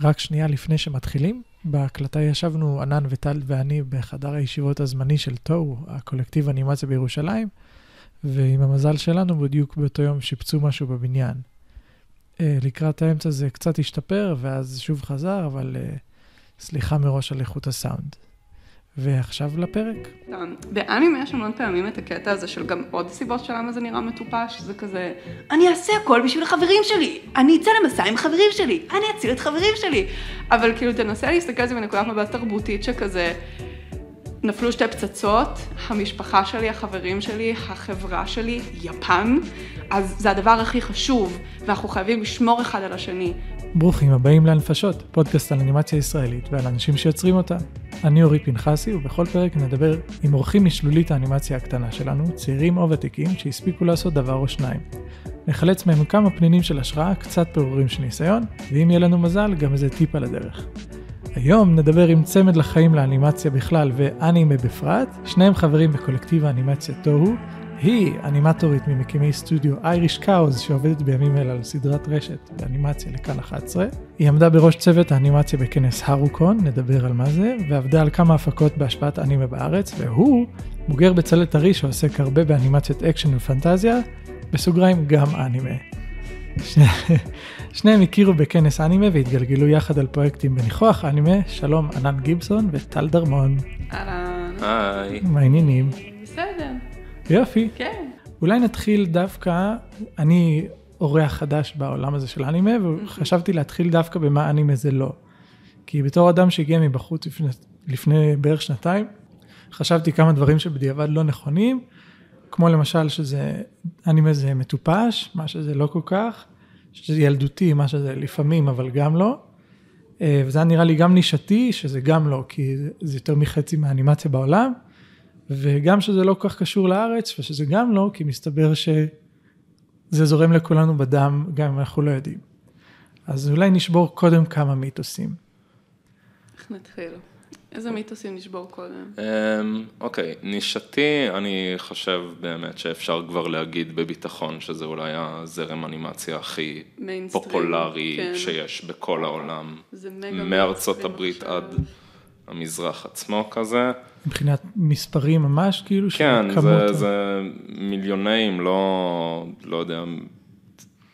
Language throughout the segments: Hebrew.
רק שנייה לפני שמתחילים, בהקלטה ישבנו ענן וטל ואני בחדר הישיבות הזמני של תוהו, הקולקטיב אנימציה בירושלים, ועם המזל שלנו בדיוק באותו יום שיפצו משהו בבניין. אה, לקראת האמצע זה קצת השתפר, ואז שוב חזר, אבל אה, סליחה מראש על איכות הסאונד. ועכשיו לפרק. באנימה יש המון פעמים את הקטע הזה של גם עוד סיבות של למה זה נראה מטופש, זה כזה, אני אעשה הכל בשביל החברים שלי, אני אצא למסע עם חברים שלי, אני אציל את חברים שלי. אבל כאילו תנסה להסתכל על זה מנקודת מבט תרבותית שכזה, נפלו שתי פצצות, המשפחה שלי, החברים שלי, החברה שלי, יפן, אז זה הדבר הכי חשוב, ואנחנו חייבים לשמור אחד על השני. ברוכים הבאים לנפשות, פודקאסט על אנימציה ישראלית ועל אנשים שיוצרים אותה. אני אורי פנחסי, ובכל פרק נדבר עם אורחים משלולית האנימציה הקטנה שלנו, צעירים או ותיקים, שהספיקו לעשות דבר או שניים. נחלץ מהם כמה פנינים של השראה, קצת פירורים של ניסיון, ואם יהיה לנו מזל, גם איזה טיפ על הדרך. היום נדבר עם צמד לחיים לאנימציה בכלל ואנימה בפרט, שניהם חברים בקולקטיב האנימציה תוהו, היא אנימטורית ממקימי סטודיו אייריש קאוז שעובדת בימים אלה על סדרת רשת באנימציה לכאן 11. היא עמדה בראש צוות האנימציה בכנס הרוקון, נדבר על מה זה, ועבדה על כמה הפקות בהשפעת אנימה בארץ, והוא בוגר בצלת ארי שעוסק הרבה באנימציית אקשן ופנטזיה, בסוגריים גם אנימה. שניהם הכירו בכנס אנימה והתגלגלו יחד על פרויקטים בניחוח אנימה, שלום ענן גיבסון וטל דרמון. אהלן. היי. מה העניינים? בסדר. יופי. כן. אולי נתחיל דווקא, אני אורח חדש בעולם הזה של אנימה, וחשבתי להתחיל דווקא במה אנימה זה לא. כי בתור אדם שהגיע מבחוץ לפני, לפני בערך שנתיים, חשבתי כמה דברים שבדיעבד לא נכונים, כמו למשל שזה, אנימה זה מטופש, מה שזה לא כל כך, שזה ילדותי, מה שזה לפעמים, אבל גם לא. אה, וזה היה נראה לי גם נישתי, שזה גם לא, כי זה יותר מחצי מהאנימציה בעולם. וגם שזה לא כל כך קשור לארץ, ושזה גם לא, כי מסתבר שזה זורם לכולנו בדם, גם אם אנחנו לא יודעים. אז אולי נשבור קודם כמה מיתוסים. איך נתחיל? איזה מיתוסים נשבור קודם? אמ, אוקיי, נישתי, אני חושב באמת שאפשר כבר להגיד בביטחון שזה אולי הזרם אנימציה הכי פופולרי כן. שיש בכל העולם. זה מגה מארצות הברית. עד המזרח עצמו כזה. מבחינת מספרים ממש, כאילו, של כן, זה, ה- זה מיליוני, אם לא, לא יודע,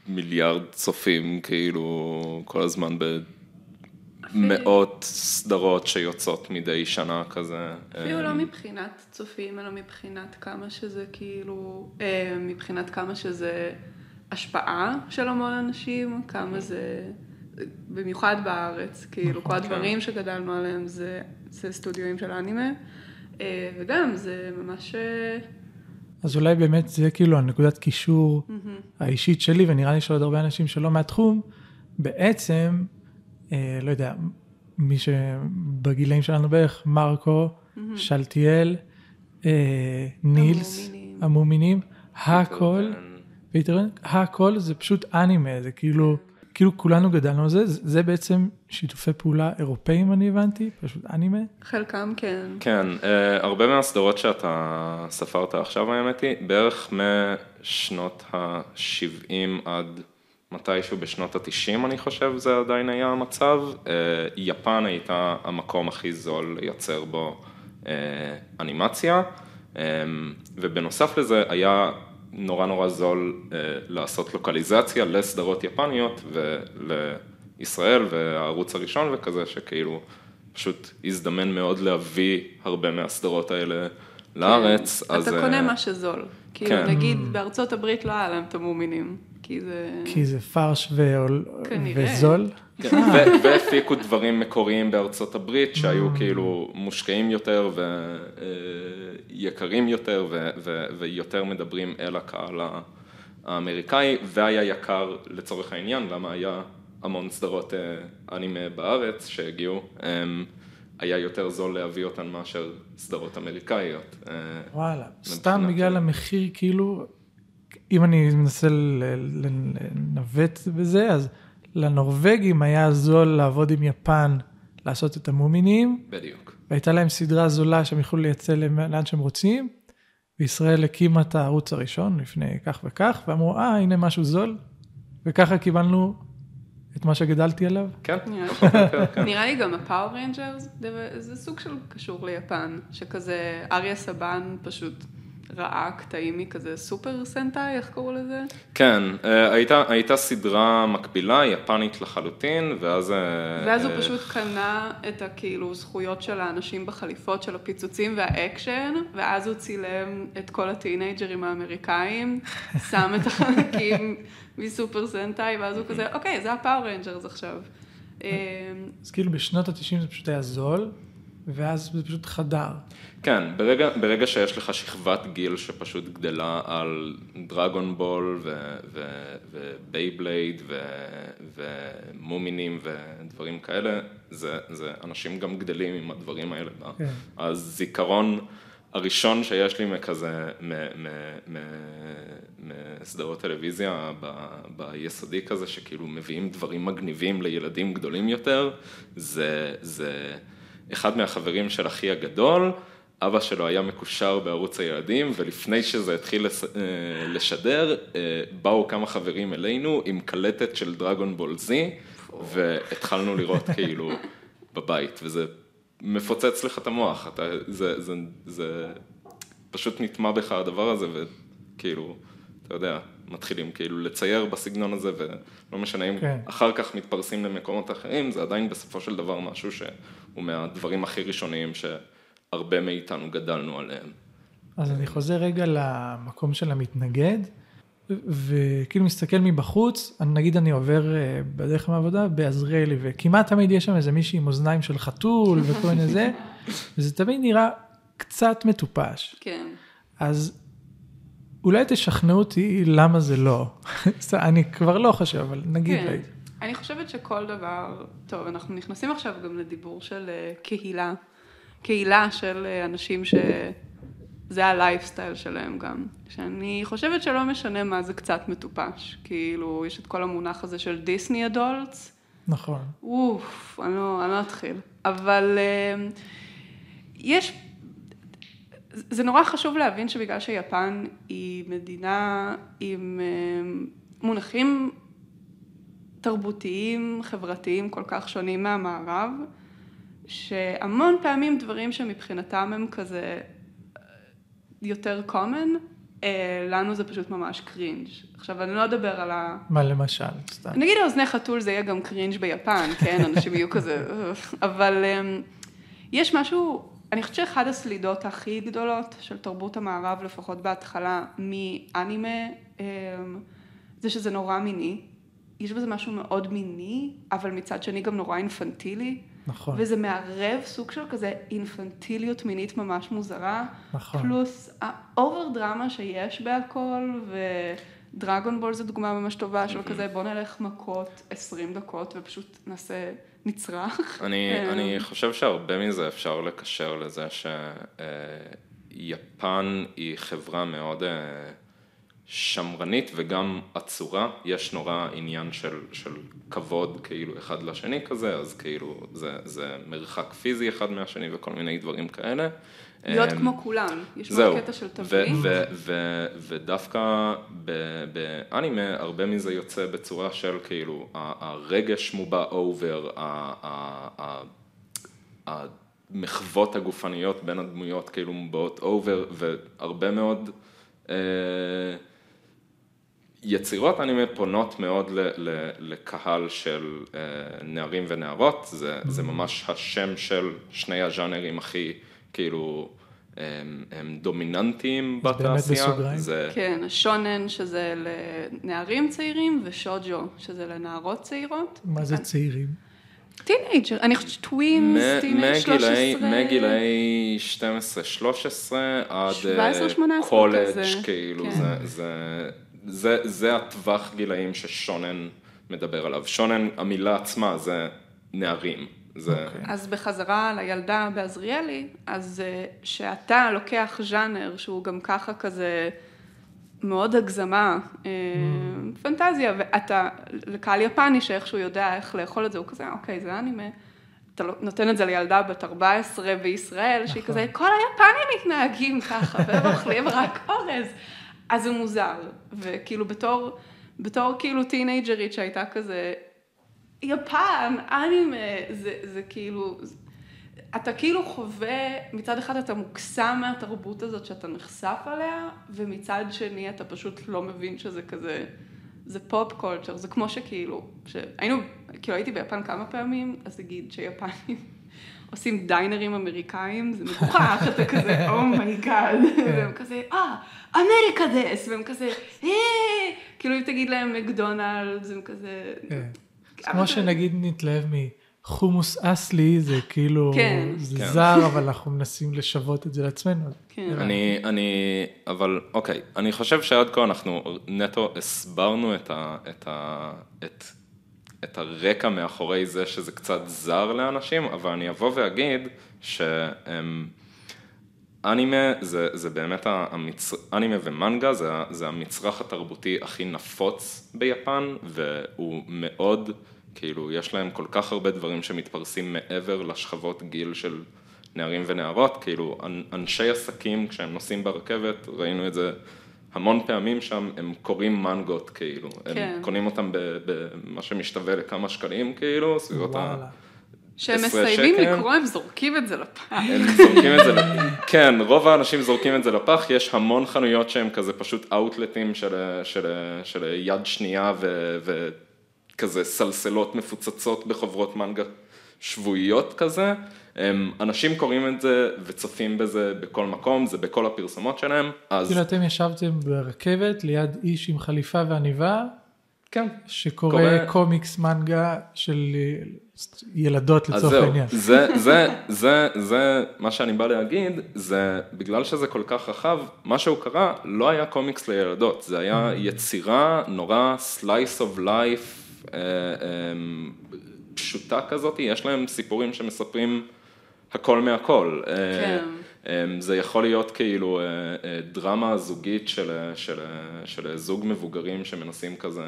מיליארד צופים, כאילו, כל הזמן במאות סדרות שיוצאות מדי שנה כזה. אפילו לא מבחינת צופים, אלא מבחינת כמה שזה כאילו, אה, מבחינת כמה שזה השפעה של המון אנשים, כמה זה, במיוחד בארץ, כאילו כל הדברים שגדלנו עליהם זה, זה סטודיואים של אנימה, אה, וגם זה ממש, אה, אז אולי באמת זה כאילו הנקודת קישור האישית שלי, ונראה לי של עוד הרבה אנשים שלא מהתחום, בעצם, אה, לא יודע, מי שבגילאים שלנו בערך, מרקו, שלטיאל, אה, נילס, המומינים. המומינים, הכל, כן. הכל זה פשוט אנימה, זה כאילו, כאילו כולנו גדלנו על זה, זה בעצם שיתופי פעולה אירופאים אני הבנתי, פשוט אנימה. חלקם כן. כן, אה, הרבה מהסדרות שאתה ספרת עכשיו האמת היא, בערך משנות ה-70 עד מתישהו בשנות ה-90 אני חושב זה עדיין היה המצב. אה, יפן הייתה המקום הכי זול לייצר בו אה, אנימציה, ובנוסף לזה היה נורא נורא זול אה, לעשות לוקליזציה לסדרות יפניות ולישראל והערוץ הראשון וכזה שכאילו פשוט הזדמן מאוד להביא הרבה מהסדרות האלה לארץ. אז, אתה אה, קונה מה שזול. כאילו כן. נגיד בארצות הברית לא היה להם את המומינים, כי זה... כי זה פרש ועול- כנראה. וזול. כן, ו- והפיקו דברים מקוריים בארצות הברית שהיו כאילו מושקעים יותר ויקרים יותר ו- ו- ויותר מדברים אל הקהל האמריקאי והיה יקר לצורך העניין, למה היה המון סדרות אה, אנימה בארץ שהגיעו, אמ, היה יותר זול להביא אותן מאשר סדרות אמריקאיות. אה, וואלה, סתם בגלל המחיר, כאילו, אם אני מנסה לנווט בזה, אז לנורבגים היה זול לעבוד עם יפן, לעשות את המומינים, בדיוק. והייתה להם סדרה זולה שהם יכלו לייצא לאן שהם רוצים, וישראל הקימה את הערוץ הראשון לפני כך וכך, ואמרו, אה, הנה משהו זול, וככה קיבלנו את מה שגדלתי עליו. כן, נראה לי. פחות או יותר, כן. נראה לי גם ה Power Rangers, זה סוג של קשור ליפן, שכזה אריה סבן פשוט ראה קטעים מכזה Super Sentai, איך קראו לזה? כן, אה, הייתה, הייתה סדרה מקבילה, יפנית לחלוטין, ואז... אה, ואז הוא אה, פשוט קנה את הכאילו זכויות של האנשים בחליפות של הפיצוצים והאקשן, ואז הוא צילם את כל הטינאייג'רים האמריקאים, שם את החלקים מ Super Sentai, ואז הוא כזה, אוקיי, זה ה Power Rangers עכשיו. אז כאילו בשנות ה-90 זה פשוט היה זול, ואז זה פשוט חדר. כן, ברגע, ברגע שיש לך שכבת גיל שפשוט גדלה על Dragon Ball ו Beyblade ומומינים ודברים כאלה, זה, זה אנשים גם גדלים עם הדברים האלה. כן. אז זיכרון הראשון שיש לי מכזה, מסדרות טלוויזיה ב- ביסודי כזה, שכאילו מביאים דברים מגניבים לילדים גדולים יותר, זה, זה אחד מהחברים של אחי הגדול, אבא שלו היה מקושר בערוץ הילדים, ולפני שזה התחיל לס- אה, לשדר, אה, באו כמה חברים אלינו עם קלטת של דרגון בול זי, והתחלנו לראות כאילו בבית, וזה מפוצץ לך את המוח, אתה, זה, זה, זה פשוט נטמע בך הדבר הזה, וכאילו, אתה יודע, מתחילים כאילו לצייר בסגנון הזה, ולא משנה אם כן. אחר כך מתפרסים למקומות אחרים, זה עדיין בסופו של דבר משהו שהוא מהדברים הכי ראשוניים שהרבה מאיתנו גדלנו עליהם. אז אני חוזר רגע למקום של המתנגד, וכאילו מסתכל מבחוץ, אני- נגיד אני עובר אה, בדרך מהעבודה בעזריאלי, וכמעט תמיד יש שם איזה מישהי עם אוזניים של חתול וכל מיני זה, וזה תמיד נראה קצת מטופש. כן. אז אולי תשכנעו אותי למה זה לא. אני כבר לא חושב, אבל נגיד, כן. אני חושבת שכל דבר, טוב, אנחנו נכנסים עכשיו גם לדיבור של אה, קהילה, קהילה של אה, אנשים שזה הלייפסטייל שלהם גם, שאני חושבת שלא משנה מה זה קצת מטופש, כאילו, יש את כל המונח הזה של דיסני אדולטס, נכון. אוף, אני לא, אני לא אתחיל, אבל אה, יש, זה נורא חשוב להבין שבגלל שיפן היא מדינה עם אה, מונחים תרבותיים, חברתיים כל כך שונים מהמערב, שהמון פעמים דברים שמבחינתם הם כזה אה, יותר common, אה, לנו זה פשוט ממש קרינג'. עכשיו, אני לא אדבר על ה... מה למשל, סתם. נגיד האוזני חתול זה יהיה גם קרינג' ביפן, כן? אנשים יהיו כזה. אבל יש משהו, אני חושבת שאחד הסלידות הכי גדולות של תרבות המערב, לפחות בהתחלה, מאנימה, אמ, זה שזה נורא מיני. יש בזה משהו מאוד מיני, אבל מצד שני גם נורא אינפנטילי. נכון. וזה מערב סוג של כזה אינפנטיליות מינית ממש מוזרה. נכון. פלוס ה over דרמה שיש בהכל, ו Dragon Ball זו דוגמה ממש טובה של כזה בוא נלך מכות 20 דקות ופשוט נעשה נצרח. אני, אה, אני חושב שהרבה מזה אפשר לקשר לזה שיפן היא חברה מאוד אה, שמרנית וגם עצורה, יש נורא עניין של, של כבוד כאילו אחד לשני כזה, אז כאילו זה, זה מרחק פיזי אחד מהשני וכל מיני דברים כאלה. להיות אמ, כמו כולם, יש מאוד קטע של to blend in. ודווקא באנימה הרבה מזה יוצא בצורה של כאילו הרגש מובע over, ה- ה- ה- המחוות הגופניות בין הדמויות כאילו מובעות over והרבה מאוד אה, יצירות אנימה פונות מאוד ל- ל- לקהל של אה, נערים ונערות, זה, זה ממש השם של שני הז'אנרים הכי כאילו הם, הם דומיננטיים אז באמת בתעשייה. בסוגריים? זה, כן, השונן שזה לנערים צעירים ושוג'ו שזה לנערות צעירות. מה זה צעירים? teenager, אני חושבת tweens, מ- teenage 13. מגילאי- מגילאי 12-13 עד 17-18 קולג', כזה, כאילו, כן. זה, זה, זה, זה הטווח גילאים ששונן מדבר עליו. שונן, המילה עצמה זה נערים. זה, אוקיי. אז בחזרה לילדה בעזריאלי, אז אה, שאתה לוקח ז'אנר שהוא גם ככה כזה מאוד הגזמה, אה, פנטזיה, ואתה, לקהל יפני שאיכשהו יודע איך לאכול את זה, הוא כזה, אוקיי, זה אנימה. אתה לא- נותן את זה לילדה בת 14 בישראל, שהיא נכון. כזה, כל היפנים מתנהגים ככה, והם אוכלים רק אורז. אז זה מוזר, וכאילו בתור, בתור כאילו טינאייג'רית שהייתה כזה יפן, אנימה, זה, זה כאילו, אתה כאילו חווה, מצד אחד אתה מוקסם מהתרבות הזאת שאתה נחשף עליה, ומצד שני אתה פשוט לא מבין שזה כזה, זה pop culture, זה כמו שכאילו, שהיינו, כאילו הייתי ביפן כמה פעמים, אז נגיד שיפנים עושים דיינרים אמריקאים, זה מגוחך, אתה כזה, oh my god, והם כזה, אה, אמריקה דס, והם כזה, אה, כאילו אם תגיד להם מקדונלדס, הם כזה... כמו שנגיד נתלהב מחומוס אסלי, זה כאילו, כן. זה כן. זר, אבל אנחנו מנסים לשוות את זה לעצמנו. כן. אני, אני, אבל אוקיי, אני חושב שעד כה אנחנו נטו הסברנו את, ה, את, ה, את, את הרקע מאחורי זה שזה קצת זר לאנשים, אבל אני אבוא ואגיד שאנימה זה, זה באמת המצר... אנימה ומנגה זה, זה המצרך התרבותי הכי נפוץ ביפן, והוא מאוד, כאילו, יש להם כל כך הרבה דברים שמתפרסים מעבר לשכבות גיל של נערים ונערות, כאילו, אנ- אנשי עסקים, כשהם נוסעים ברכבת, ראינו את זה המון פעמים שם, הם קוראים מנגות, כאילו, הם כן. קונים אותם במה שמשתווה לכמה שקלים, כאילו, סביבות ה... 20 מסיימים שקל. לקרוא, הם זורקים את זה לפח. הם זורקים את זה, לפח. כן, רוב האנשים זורקים את זה לפח, יש המון חנויות שהם כזה פשוט אאוטלטים של, של, של יד שנייה ו, וכזה סלסלות מפוצצות בחוברות מנגה שבועיות כזה. אנשים קוראים את זה וצופים בזה בכל מקום, זה בכל הפרסומות שלהם, אז כאילו אתם ישבתם ברכבת ליד איש עם חליפה ועניבה, כן. שקורא קורא- קומיקס מנגה של ילדות לצורך העניין. זה, זה, זה, זה, מה שאני בא להגיד, זה בגלל שזה כל כך רחב, מה שהוא קרא לא היה קומיקס לילדות, זה היה יצירה נורא slice of life, פשוטה כזאת, יש להם סיפורים שמספרים הכל מהכל. אה, כן. אה, זה יכול להיות כאילו אה, אה, דרמה זוגית של, אה, של, אה, של זוג מבוגרים שמנסים כזה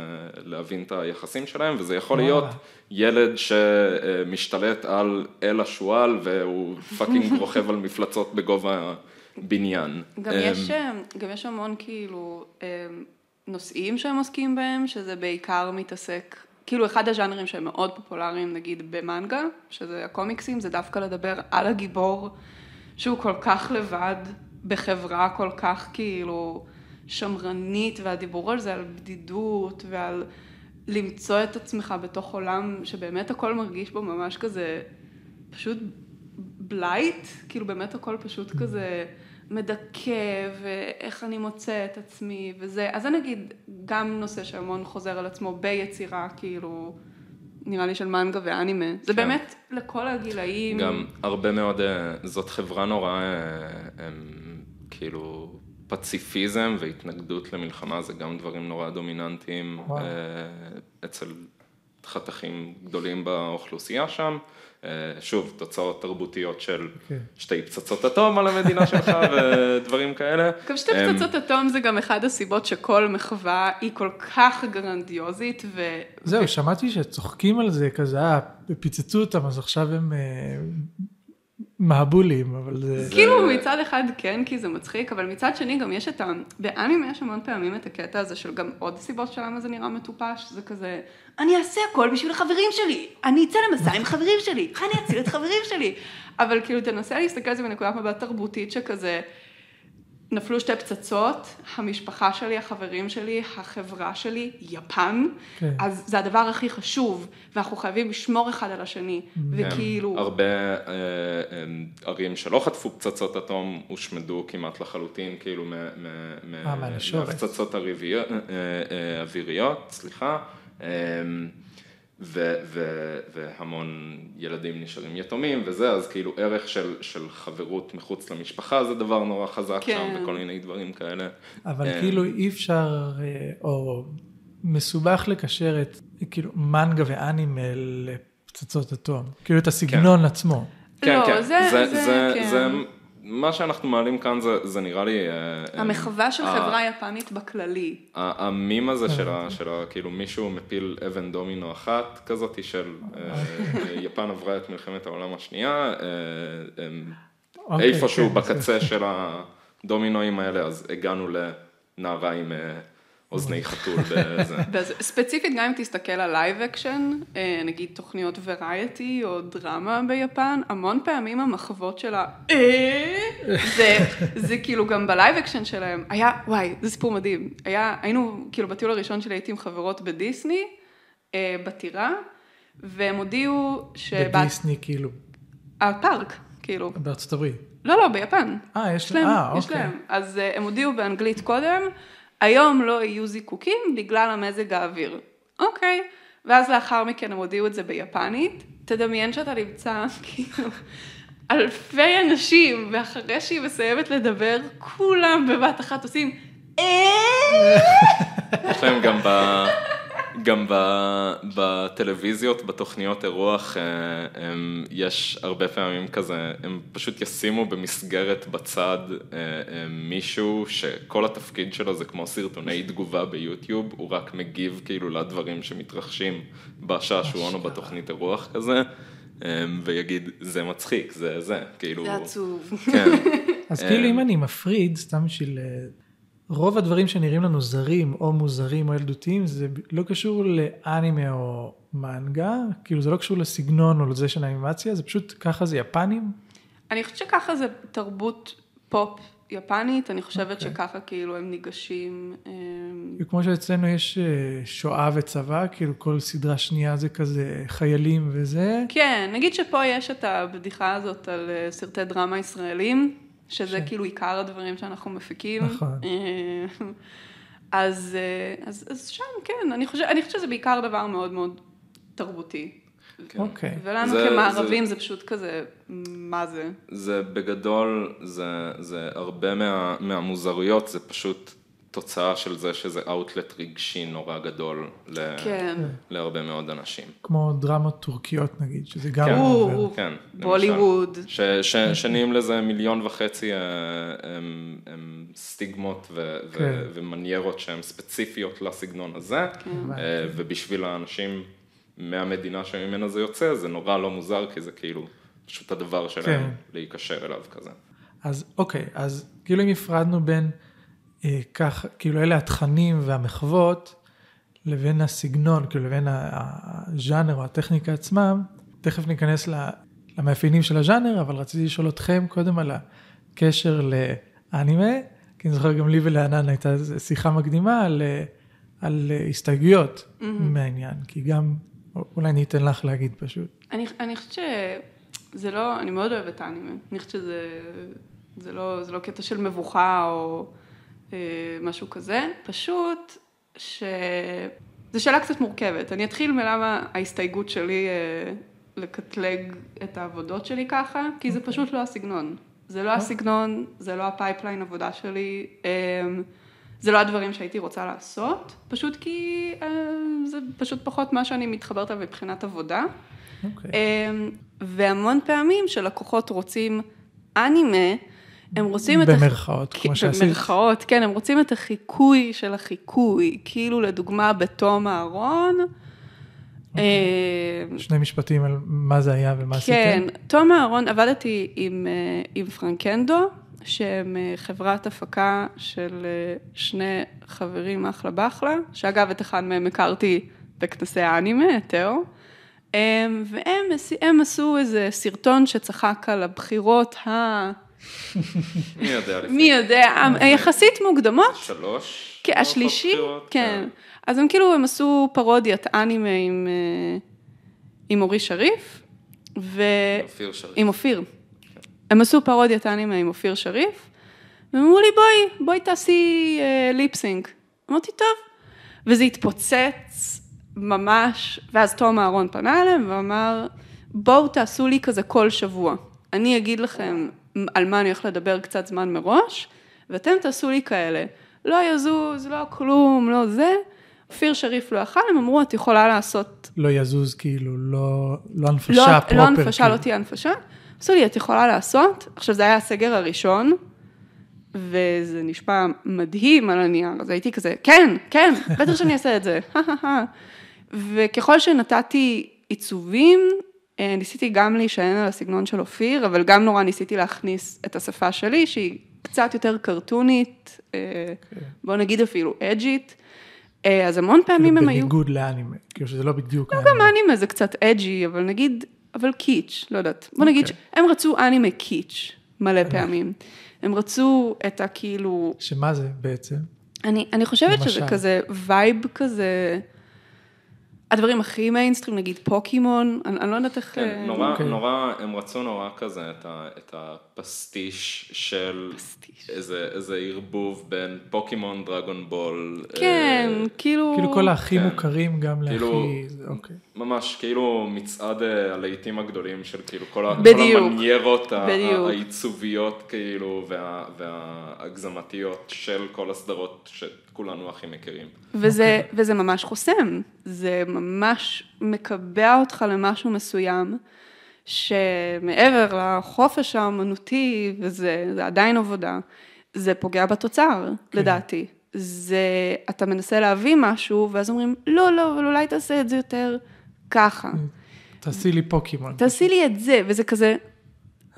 להבין את היחסים שלהם, וזה יכול. להיות ילד שמשתלט על אל השועל והוא fucking רוכב על מפלצות בגובה בניין. גם אמ, יש, גם יש המון כאילו אמ, נושאים שהם עוסקים בהם, שזה בעיקר מתעסק, כאילו אחד הז'אנרים שהם מאוד פופולריים נגיד במנגה, שזה הקומיקסים, זה דווקא לדבר על הגיבור שהוא כל כך לבד בחברה כל כך כאילו שמרנית, והדיבור על זה על בדידות ועל למצוא את עצמך בתוך עולם שבאמת הכל מרגיש בו ממש כזה פשוט בלייט, כאילו באמת הכל פשוט כזה מדכא, ואיך אני מוצא את עצמי, וזה, אז זה נגיד גם נושא שהמון חוזר על עצמו ביצירה, כאילו, נראה לי של מנגה ואנימה, זה כן. באמת לכל הגילאים. גם הרבה מאוד, אה, זאת חברה נורא, אה, הם, כאילו, פציפיזם והתנגדות למלחמה זה גם דברים נורא דומיננטיים וואו. אה, אצל חתכים גדולים באוכלוסייה שם. אה, שוב, תוצאות תרבותיות של כן. שתי פצצות אטום על המדינה שלך ודברים כאלה. גם שתי אמ, פצצות אטום זה גם אחד הסיבות שכל מחווה היא כל כך גרנדיוזית, ו... זהו, שמעתי שצוחקים על זה כזה, אה, פיצצו אותם, אז עכשיו הם אה, מהבולים, אבל זה... כאילו מצד אחד כן, כי זה מצחיק, אבל מצד שני גם יש את ה... באנימה יש המון פעמים את הקטע הזה של גם עוד סיבות של למה זה נראה מטופש, זה כזה, אני אעשה הכל בשביל החברים שלי, אני אצא למסע עם חברים שלי, אני אציל את חברים שלי. אבל כאילו תנסה להסתכל על זה מנקודת מבט תרבותית שכזה, נפלו שתי פצצות, המשפחה שלי, החברים שלי, החברה שלי, יפן, כן. אז זה הדבר הכי חשוב, ואנחנו חייבים לשמור אחד על השני, וכאילו... כן, הרבה אה, אה, ערים שלא חטפו פצצות אטום הושמדו כמעט לחלוטין, כאילו מ- מ- מ- אה. מהפצצות אה, אה, אוויריות, סליחה, אה, ו- ו- והמון ילדים נשארים יתומים וזה, אז כאילו ערך של, של חברות מחוץ למשפחה זה דבר נורא חזק כן. שם וכל מיני דברים כאלה. אבל אה, כאילו אי אפשר, אה, או מסובך לקשר את כאילו מנגה ואנימה לפצצות אטום. כאילו את הסגנון עצמו. כן, לא, כן, זה- זה, זה- זה, כן. זה, מה שאנחנו מעלים כאן זה, זה נראה לי... אה, המחווה של אה, חברה יפנית בכללי. המים הזה של ה... של ה... כאילו מישהו מפיל אבן דומינו אחת כזאתי של אה, יפן עברה את מלחמת העולם השנייה, אה, אוקיי, איפשהו כן, בקצה של הדומינואים האלה, אז הגענו לנערה עם אה, אוזני חתול בזה. ספציפית, גם אם תסתכל על לייב אקשן, נגיד תוכניות וריאטי או דרמה ביפן, המון פעמים המחוות שלה, "אה?" זה, זה כאילו גם בלייב אקשן שלהם, היה, וואי, זה סיפור מדהים. היה, היינו, כאילו בטיול הראשון שלי הייתי עם חברות בדיסני, אה, בטירה, והם הודיעו שבת... בדיסני כאילו, הפארק, כאילו. בארצות הברית. לא, לא, ביפן. אה, יש להם, אה, יש אוקיי. להם. אז אה, הם הודיעו באנגלית קודם, היום לא יהיו זיקוקים בגלל המזג האוויר. אוקיי. ואז לאחר מכן הם הודיעו את זה ביפנית. תדמיין שאתה נמצא, כאילו, אלפי אנשים, ואחרי שהיא מסיימת לדבר, כולם בבת אחת עושים, אה... יש להם גם. גם ב, בטלוויזיות, בתוכניות אירוח, אה, יש הרבה פעמים כזה, הם פשוט ישימו במסגרת בצד אה, אה, מישהו שכל התפקיד שלו זה כמו סרטוני תגובה ביוטיוב, הוא רק מגיב כאילו לדברים שמתרחשים בשעשועון או בתוכנית אירוח כזה, ויגיד, זה מצחיק, זה זה, כאילו... זה עצוב. כן. אז כאילו אם אני מפריד, סתם בשביל... רוב הדברים שנראים לנו זרים או מוזרים או ילדותיים, זה לא קשור לאנימה או מנגה, כאילו זה לא קשור לסגנון או לזה של האנימציה, זה פשוט ככה זה יפנים. אני חושבת שככה זה תרבות פופ יפנית, אני חושבת אוקיי. שככה כאילו הם ניגשים. אמ, כמו שאצלנו יש אה, שואה וצבא, כאילו כל סדרה שנייה זה כזה חיילים וזה. כן, נגיד שפה יש את הבדיחה הזאת על אה, סרטי דרמה ישראלים, שזה כן. כאילו עיקר הדברים שאנחנו מפיקים. נכון. אה, אז, אה, אז, אז שם, כן, אני חושבת, אני חושבת שזה בעיקר דבר מאוד מאוד תרבותי. אוקיי. ולנו זה- כמערבים זה... זה פשוט כזה, מה זה? זה בגדול, זה, זה הרבה מה, מהמוזרויות, זה פשוט תוצאה של זה שזה אאוטלט רגשי נורא גדול ל, כן. להרבה מאוד אנשים. כמו דרמות טורקיות נגיד, שזה גם... כן. עובר. או, כן, בוליווד. ש, ש, שנהיים לזה מיליון וחצי אה, הם, הם סטיגמות ו, ו, כן. ומניירות שהן ספציפיות לסגנון הזה, אה, ובשביל האנשים מהמדינה שממנה זה יוצא, זה נורא לא מוזר, כי זה כאילו פשוט הדבר שלהם כן. להיקשר אליו כזה. אז אוקיי, אז כאילו אם הפרדנו בין אה, כך, כאילו אלה התכנים והמחוות, לבין הסגנון, כאילו לבין הז'אנר או הטכניקה עצמם, תכף ניכנס למאפיינים של הז'אנר, אבל רציתי לשאול אתכם קודם על הקשר לאנימה, כי אני זוכר גם לי ולענן הייתה שיחה מקדימה על, אה, על אה, הסתייגויות מהעניין, כי גם, אולי אני אתן לך להגיד פשוט. אני, אני חושבת שזה לא, אני מאוד אוהבת אנימה. אני חושבת שזה זה לא, זה לא קטע של מבוכה או אה, משהו כזה, פשוט ש... זו שאלה קצת מורכבת. אני אתחיל מלמה ההסתייגות שלי אה, לקטלג את העבודות שלי ככה, כי זה פשוט לא הסגנון. זה לא הסגנון, זה לא ה pipeline עבודה שלי, אה, זה לא הדברים שהייתי רוצה לעשות, פשוט כי אה, זה פשוט פחות מה שאני מתחברת אליו מבחינת עבודה. אוקיי. אמ, והמון פעמים שלקוחות רוצים אנימה, הם רוצים את... במרכאות, הח- כמו שעשית. במרכאות, כן, הם רוצים את החיקוי של החיקוי, כאילו לדוגמה בתום אהרון. אוקיי. אמ, שני משפטים על מה זה היה ומה עשיתם. כן, תום אהרון, עבדתי עם, אה, עם פרנקנדו, שהם אה, חברת הפקה של אה, שני חברים אחלה באחלה, שאגב, את אחד מהם הכרתי בכנסי האנימה, את תאו. והם הם עשו איזה סרטון שצחק על הבחירות ה... מי יודע לפני מי יודע, היחסית מוקדמות. שלוש? כן, מערכות השלישי? כן. אז הם כאילו, הם עשו פרודיית אנימה עם, אה, עם אורי שריף, ו... אופיר שריף. עם אופיר. הם עשו פרודיית אנימה עם אופיר שריף, והם אמרו לי, בואי, בואי תעשי אה, ליפסינג. אמרתי, טוב. וזה התפוצץ ממש, ואז תום אהרון פנה אליהם ואמר, בואו תעשו לי כזה כל שבוע. אני אגיד לכם על מה אני הולך לדבר קצת זמן מראש, ואתם תעשו לי כאלה. לא יזוז, לא כלום, לא זה. אופיר שריף לא יכל, הם אמרו, את יכולה לעשות לא יזוז כאילו, לא, לא הנפשה לא, פרופר. לא הנפשה, כאילו. לא תהיה הנפשה. עשו לי, את יכולה לעשות. עכשיו, זה היה הסגר הראשון, וזה נשמע מדהים על הנייר, אז הייתי כזה, כן, כן, בטח שאני אעשה את זה. וככל שנתתי עיצובים, ניסיתי גם להישען על הסגנון של אופיר, אבל גם נורא ניסיתי להכניס את השפה שלי, שהיא קצת יותר קרטונית, אה, בוא נגיד אפילו edgy ת, אה, אז המון פעמים הם היו... בניגוד לאנימה, כאילו שזה לא בדיוק גם האנימה. אנימה זה קצת edgy, אבל נגיד, אבל קיטש, לא יודעת. בוא נגיד אוקיי. שהם רצו אנימה קיטש מלא פעמים. הם רצו את הכאילו, שמה זה בעצם? אני, אני חושבת שזה למשל. כזה vibe כזה, הדברים הכי מיינסטרים, נגיד פוקימון, אני, אני לא יודעת איך... כן, אה, נורא, אוקיי. נורא, הם רצו נורא כזה את, ה, את הפסטיש של פסטיש. איזה, איזה ערבוב בין פוקימון, דרגון בול. כן, אה, כאילו... כאילו כל הכי כן. מוכרים גם כאילו- להכי... זה- אוקיי. ממש כאילו מצעד אה, הלהיטים הגדולים של כאילו כל, בדיוק. כל המניירות בדיוק. העיצוביות כאילו וה, וההגזמתיות של כל הסדרות שכולנו הכי מכירים. וזה, אוקיי. וזה ממש חוסם, זה ממש מקבע אותך למשהו מסוים, שמעבר לחופש האמנותי, וזה זה עדיין עבודה, זה פוגע בתוצר, כן. לדעתי. זה, אתה מנסה להביא משהו, ואז אומרים, לא, לא, אבל אולי תעשה את זה יותר ככה. תעשי לי פוקימון. תעשי לי את זה, וזה כזה,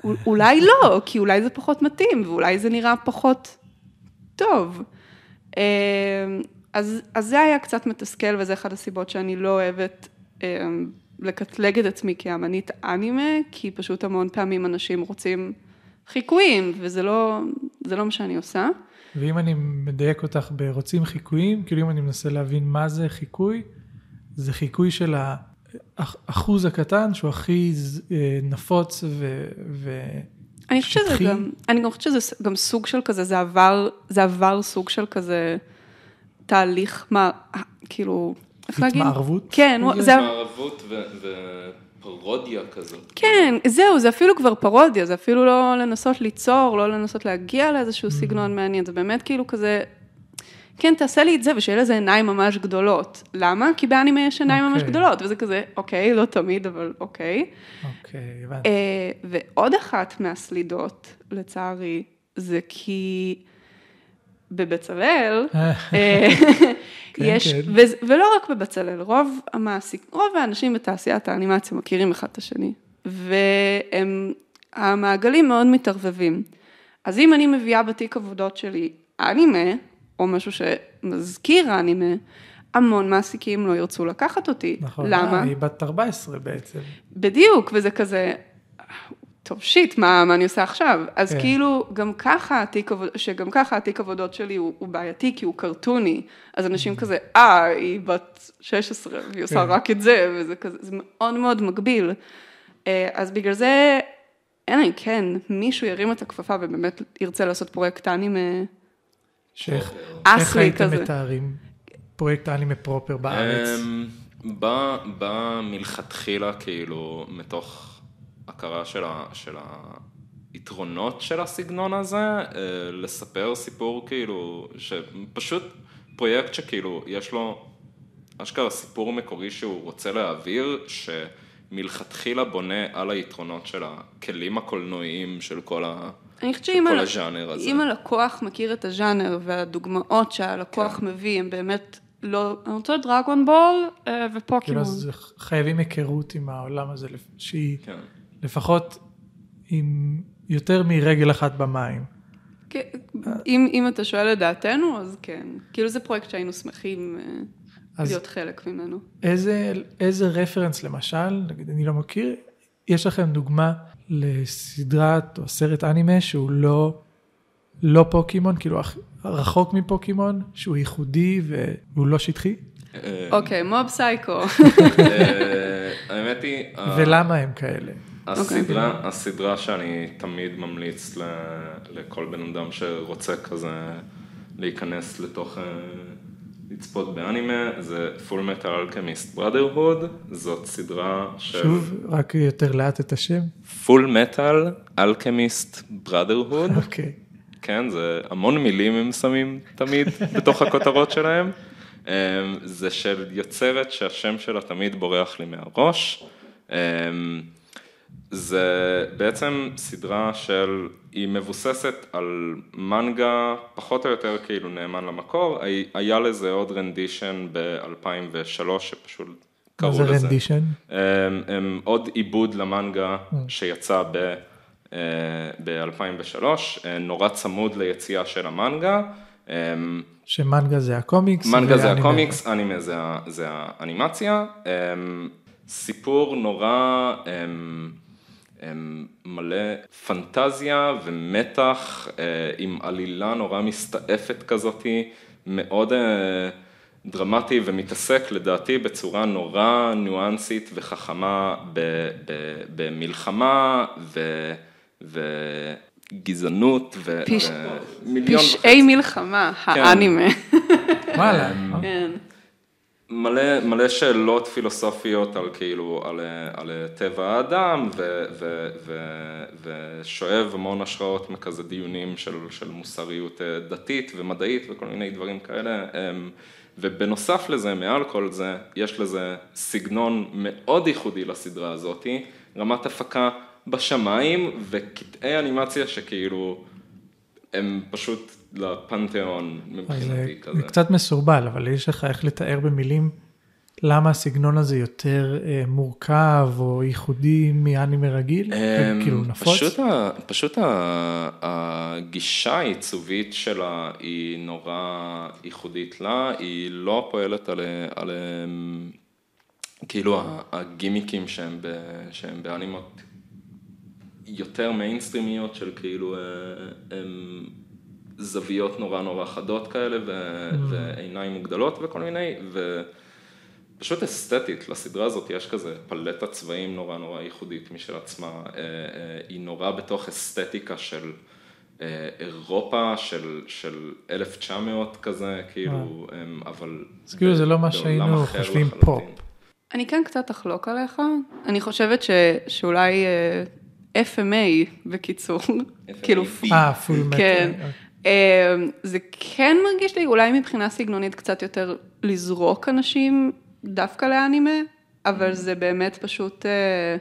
"א- אולי לא, כי אולי זה פחות מתאים, ואולי זה נראה פחות טוב. אה, אז, אז זה היה קצת מתסכל, וזה אחת הסיבות שאני לא אוהבת אה, לקטלג את עצמי כאמנית אנימה, כי פשוט המון פעמים אנשים רוצים חיקויים, וזה לא, זה לא מה שאני עושה. ואם אני מדייק אותך ברוצים חיקויים, כאילו אם אני מנסה להבין מה זה חיקוי, זה חיקוי של האחוז הקטן שהוא הכי אה, נפוץ ו... ו... אני חושבת שזה. גם, אני גם חושבת שזה גם סוג של כזה, זה עבר, זה עבר סוג של כזה תהליך, מה, כאילו, איך להגיד? התמערבות? כן, זה- זה, מערבות ו- ופרודיה כזאת. כן, זהו, זה אפילו כבר פרודיה, זה אפילו לא לנסות ליצור, לא לנסות להגיע לאיזשהו סגנון מעניין, זה באמת כאילו כזה, כן, תעשה לי את זה, ושיהיה לזה עיניים ממש גדולות. למה? כי באנימה יש עיניים ממש אוקיי. גדולות, וזה כזה, אוקיי, לא תמיד, אבל אוקיי. אוקיי, הבנתי. אה, ועוד אחת מהסלידות, לצערי, זה כי בבצלאל, אה, כן, יש, כן. ולא רק בבצלאל, רוב המעסיק, רוב האנשים בתעשיית האנימציה מכירים אחד את השני, והמעגלים מאוד מתערבבים. אז אם אני מביאה בתיק עבודות שלי אנימה, או משהו שמזכיר אנימה, המון מעסיקים לא ירצו לקחת אותי. נכון. למה? אה, היא בת 14 בעצם. בדיוק, וזה כזה, טוב, שיט, מה, מה אני עושה עכשיו? אז כן. כאילו, גם ככה התיק עבודות, שגם ככה התיק עבודות שלי הוא, הוא בעייתי, כי הוא קרטוני, אז אנשים כזה, אה, היא בת 16, והיא עושה כן. רק את זה, וזה כזה, זה מאוד מאוד מגביל. אה, אז בגלל זה, אלא אם כן, מישהו ירים את הכפפה ובאמת ירצה לעשות פרויקט אנימה שאיך הייתם. מתארים פרויקט אנימה פרופר בארץ? אמ, בא מלכתחילה כאילו מתוך הכרה של, ה, של היתרונות של הסגנון הזה, אה, לספר סיפור כאילו, שפשוט פרויקט שכאילו יש לו אשכרה סיפור מקורי שהוא רוצה להעביר, שמלכתחילה בונה על היתרונות של הכלים הקולנועיים של כל ה... אני חושבת שאם כל ה- הז'אנר הזה. אם הלקוח מכיר את הז'אנר והדוגמאות שהלקוח כן. מביא הם באמת לא, אני רוצה דרגון בול אה, כאילו, ופוקימון. אז חייבים היכרות עם העולם הזה, שהיא כן. לפחות עם יותר מרגל אחת במים. כן, אם, אם אתה שואל את דעתנו, אז כן. כאילו זה פרויקט שהיינו שמחים אה, להיות חלק ממנו. איזה, איזה רפרנס למשל, נגיד אני לא מכיר, יש לכם דוגמה לסדרת או סרט אנימה שהוא לא, לא פוקימון, כאילו רחוק מפוקימון, שהוא ייחודי והוא לא שטחי? אוקיי, מוב סייקו. אה, האמת היא, ולמה הם כאלה? הסדרה, הסדרה שאני תמיד ממליץ ל, לכל בן אדם שרוצה כזה להיכנס לתוך, אה, לצפות באנימה, זה Full Metal Alchemist Brotherhood, זאת סדרה של שוב, רק יותר לאט את השם. Full Metal Alchemist Brotherhood, אוקיי. כן, זה המון מילים הם שמים תמיד בתוך הכותרות שלהם. אמ, זה של יוצרת שהשם שלה תמיד בורח לי מהראש. אמ, זה בעצם סדרה של, היא מבוססת על מנגה פחות או יותר כאילו נאמן למקור, הי- היה לזה עוד רנדישן ב-2003 שפשוט מה קראו זה לזה. רנדישן? הם, הם עוד עיבוד למנגה שיצא ב-2003, נורא צמוד ליציאה של המנגה. שמנגה זה הקומיקס. מנגה זה הקומיקס, אנימה זה, זה האנימציה. סיפור נורא מלא פנטזיה ומתח עם עלילה נורא מסתעפת כזאתי, מאוד דרמטי ומתעסק לדעתי בצורה נורא ניואנסית וחכמה במלחמה ו... גזענות ומיליון וחצי. פשעי מלחמה, כן. האנימה. וואלה. כן. מלא, מלא שאלות פילוסופיות על כאילו, על, על טבע האדם, ו, ו, ו, ושואב המון השראות מכזה דיונים של, של מוסריות אה, דתית ומדעית וכל מיני דברים כאלה. אמ, ובנוסף לזה, מעל כל זה, יש לזה סגנון מאוד ייחודי לסדרה הזאתי, רמת הפקה בשמיים וקטעי אנימציה שכאילו הם פשוט לפנתיאון מבחינתי כזה. זה קצת מסורבל, אבל יש לך איך לתאר במילים למה הסגנון הזה יותר אה, מורכב או ייחודי מאנימה רגיל? אה, כאילו נפוץ? פשוט, ה, פשוט ה, הגישה העיצובית שלה היא נורא ייחודית לה, היא לא פועלת על, על כאילו הגימיקים שהם, ב, שהם באנימות יותר מיינסטרימיות של כאילו אה, הם זוויות נורא נורא חדות כאלה ו, mm. ועיניים מוגדלות וכל מיני, ופשוט אסתטית לסדרה הזאת יש כזה פלטת צבעים נורא נורא ייחודית משל עצמה, אה, אה, היא נורא בתוך אסתטיקה של אירופה של, של 1900 כזה, כאילו, אבל... אז כאילו זה לא מה שהיינו חושבים פה. אני כן קצת אחלוק עליך, אני חושבת ש, שאולי FMA בקיצור, כאילו, אה, פול מטר. כן, אמ, זה כן מרגיש לי אולי מבחינה סגנונית קצת יותר לזרוק אנשים דווקא לאנימה, אבל זה באמת פשוט, אה,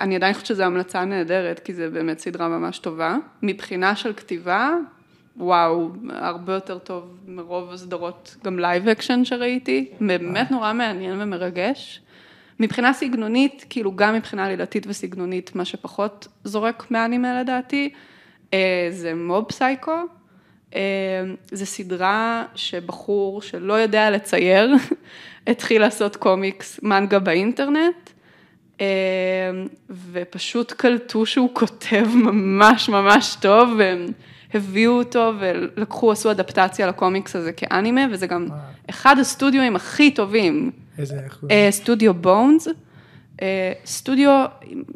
אני עדיין חושבת שזו המלצה נהדרת, כי זה באמת סדרה ממש טובה. מבחינה של כתיבה, וואו, הרבה יותר טוב מרוב הסדרות, גם לייב אקשן שראיתי, באמת נורא מעניין ומרגש. מבחינה סגנונית, כאילו גם מבחינה עלילתית וסגנונית, מה שפחות זורק מאנימה לדעתי, אה, זה מוב פסייכו. אה, זה סדרה שבחור שלא יודע לצייר, התחיל לעשות קומיקס מנגה באינטרנט, אה, ופשוט קלטו שהוא כותב ממש ממש טוב, והם הביאו אותו ולקחו, עשו אדפטציה לקומיקס הזה כאנימה, וזה גם אחד הסטודיואים הכי טובים איזה אחוז? אה, סטודיו בונדס, אה, סטודיו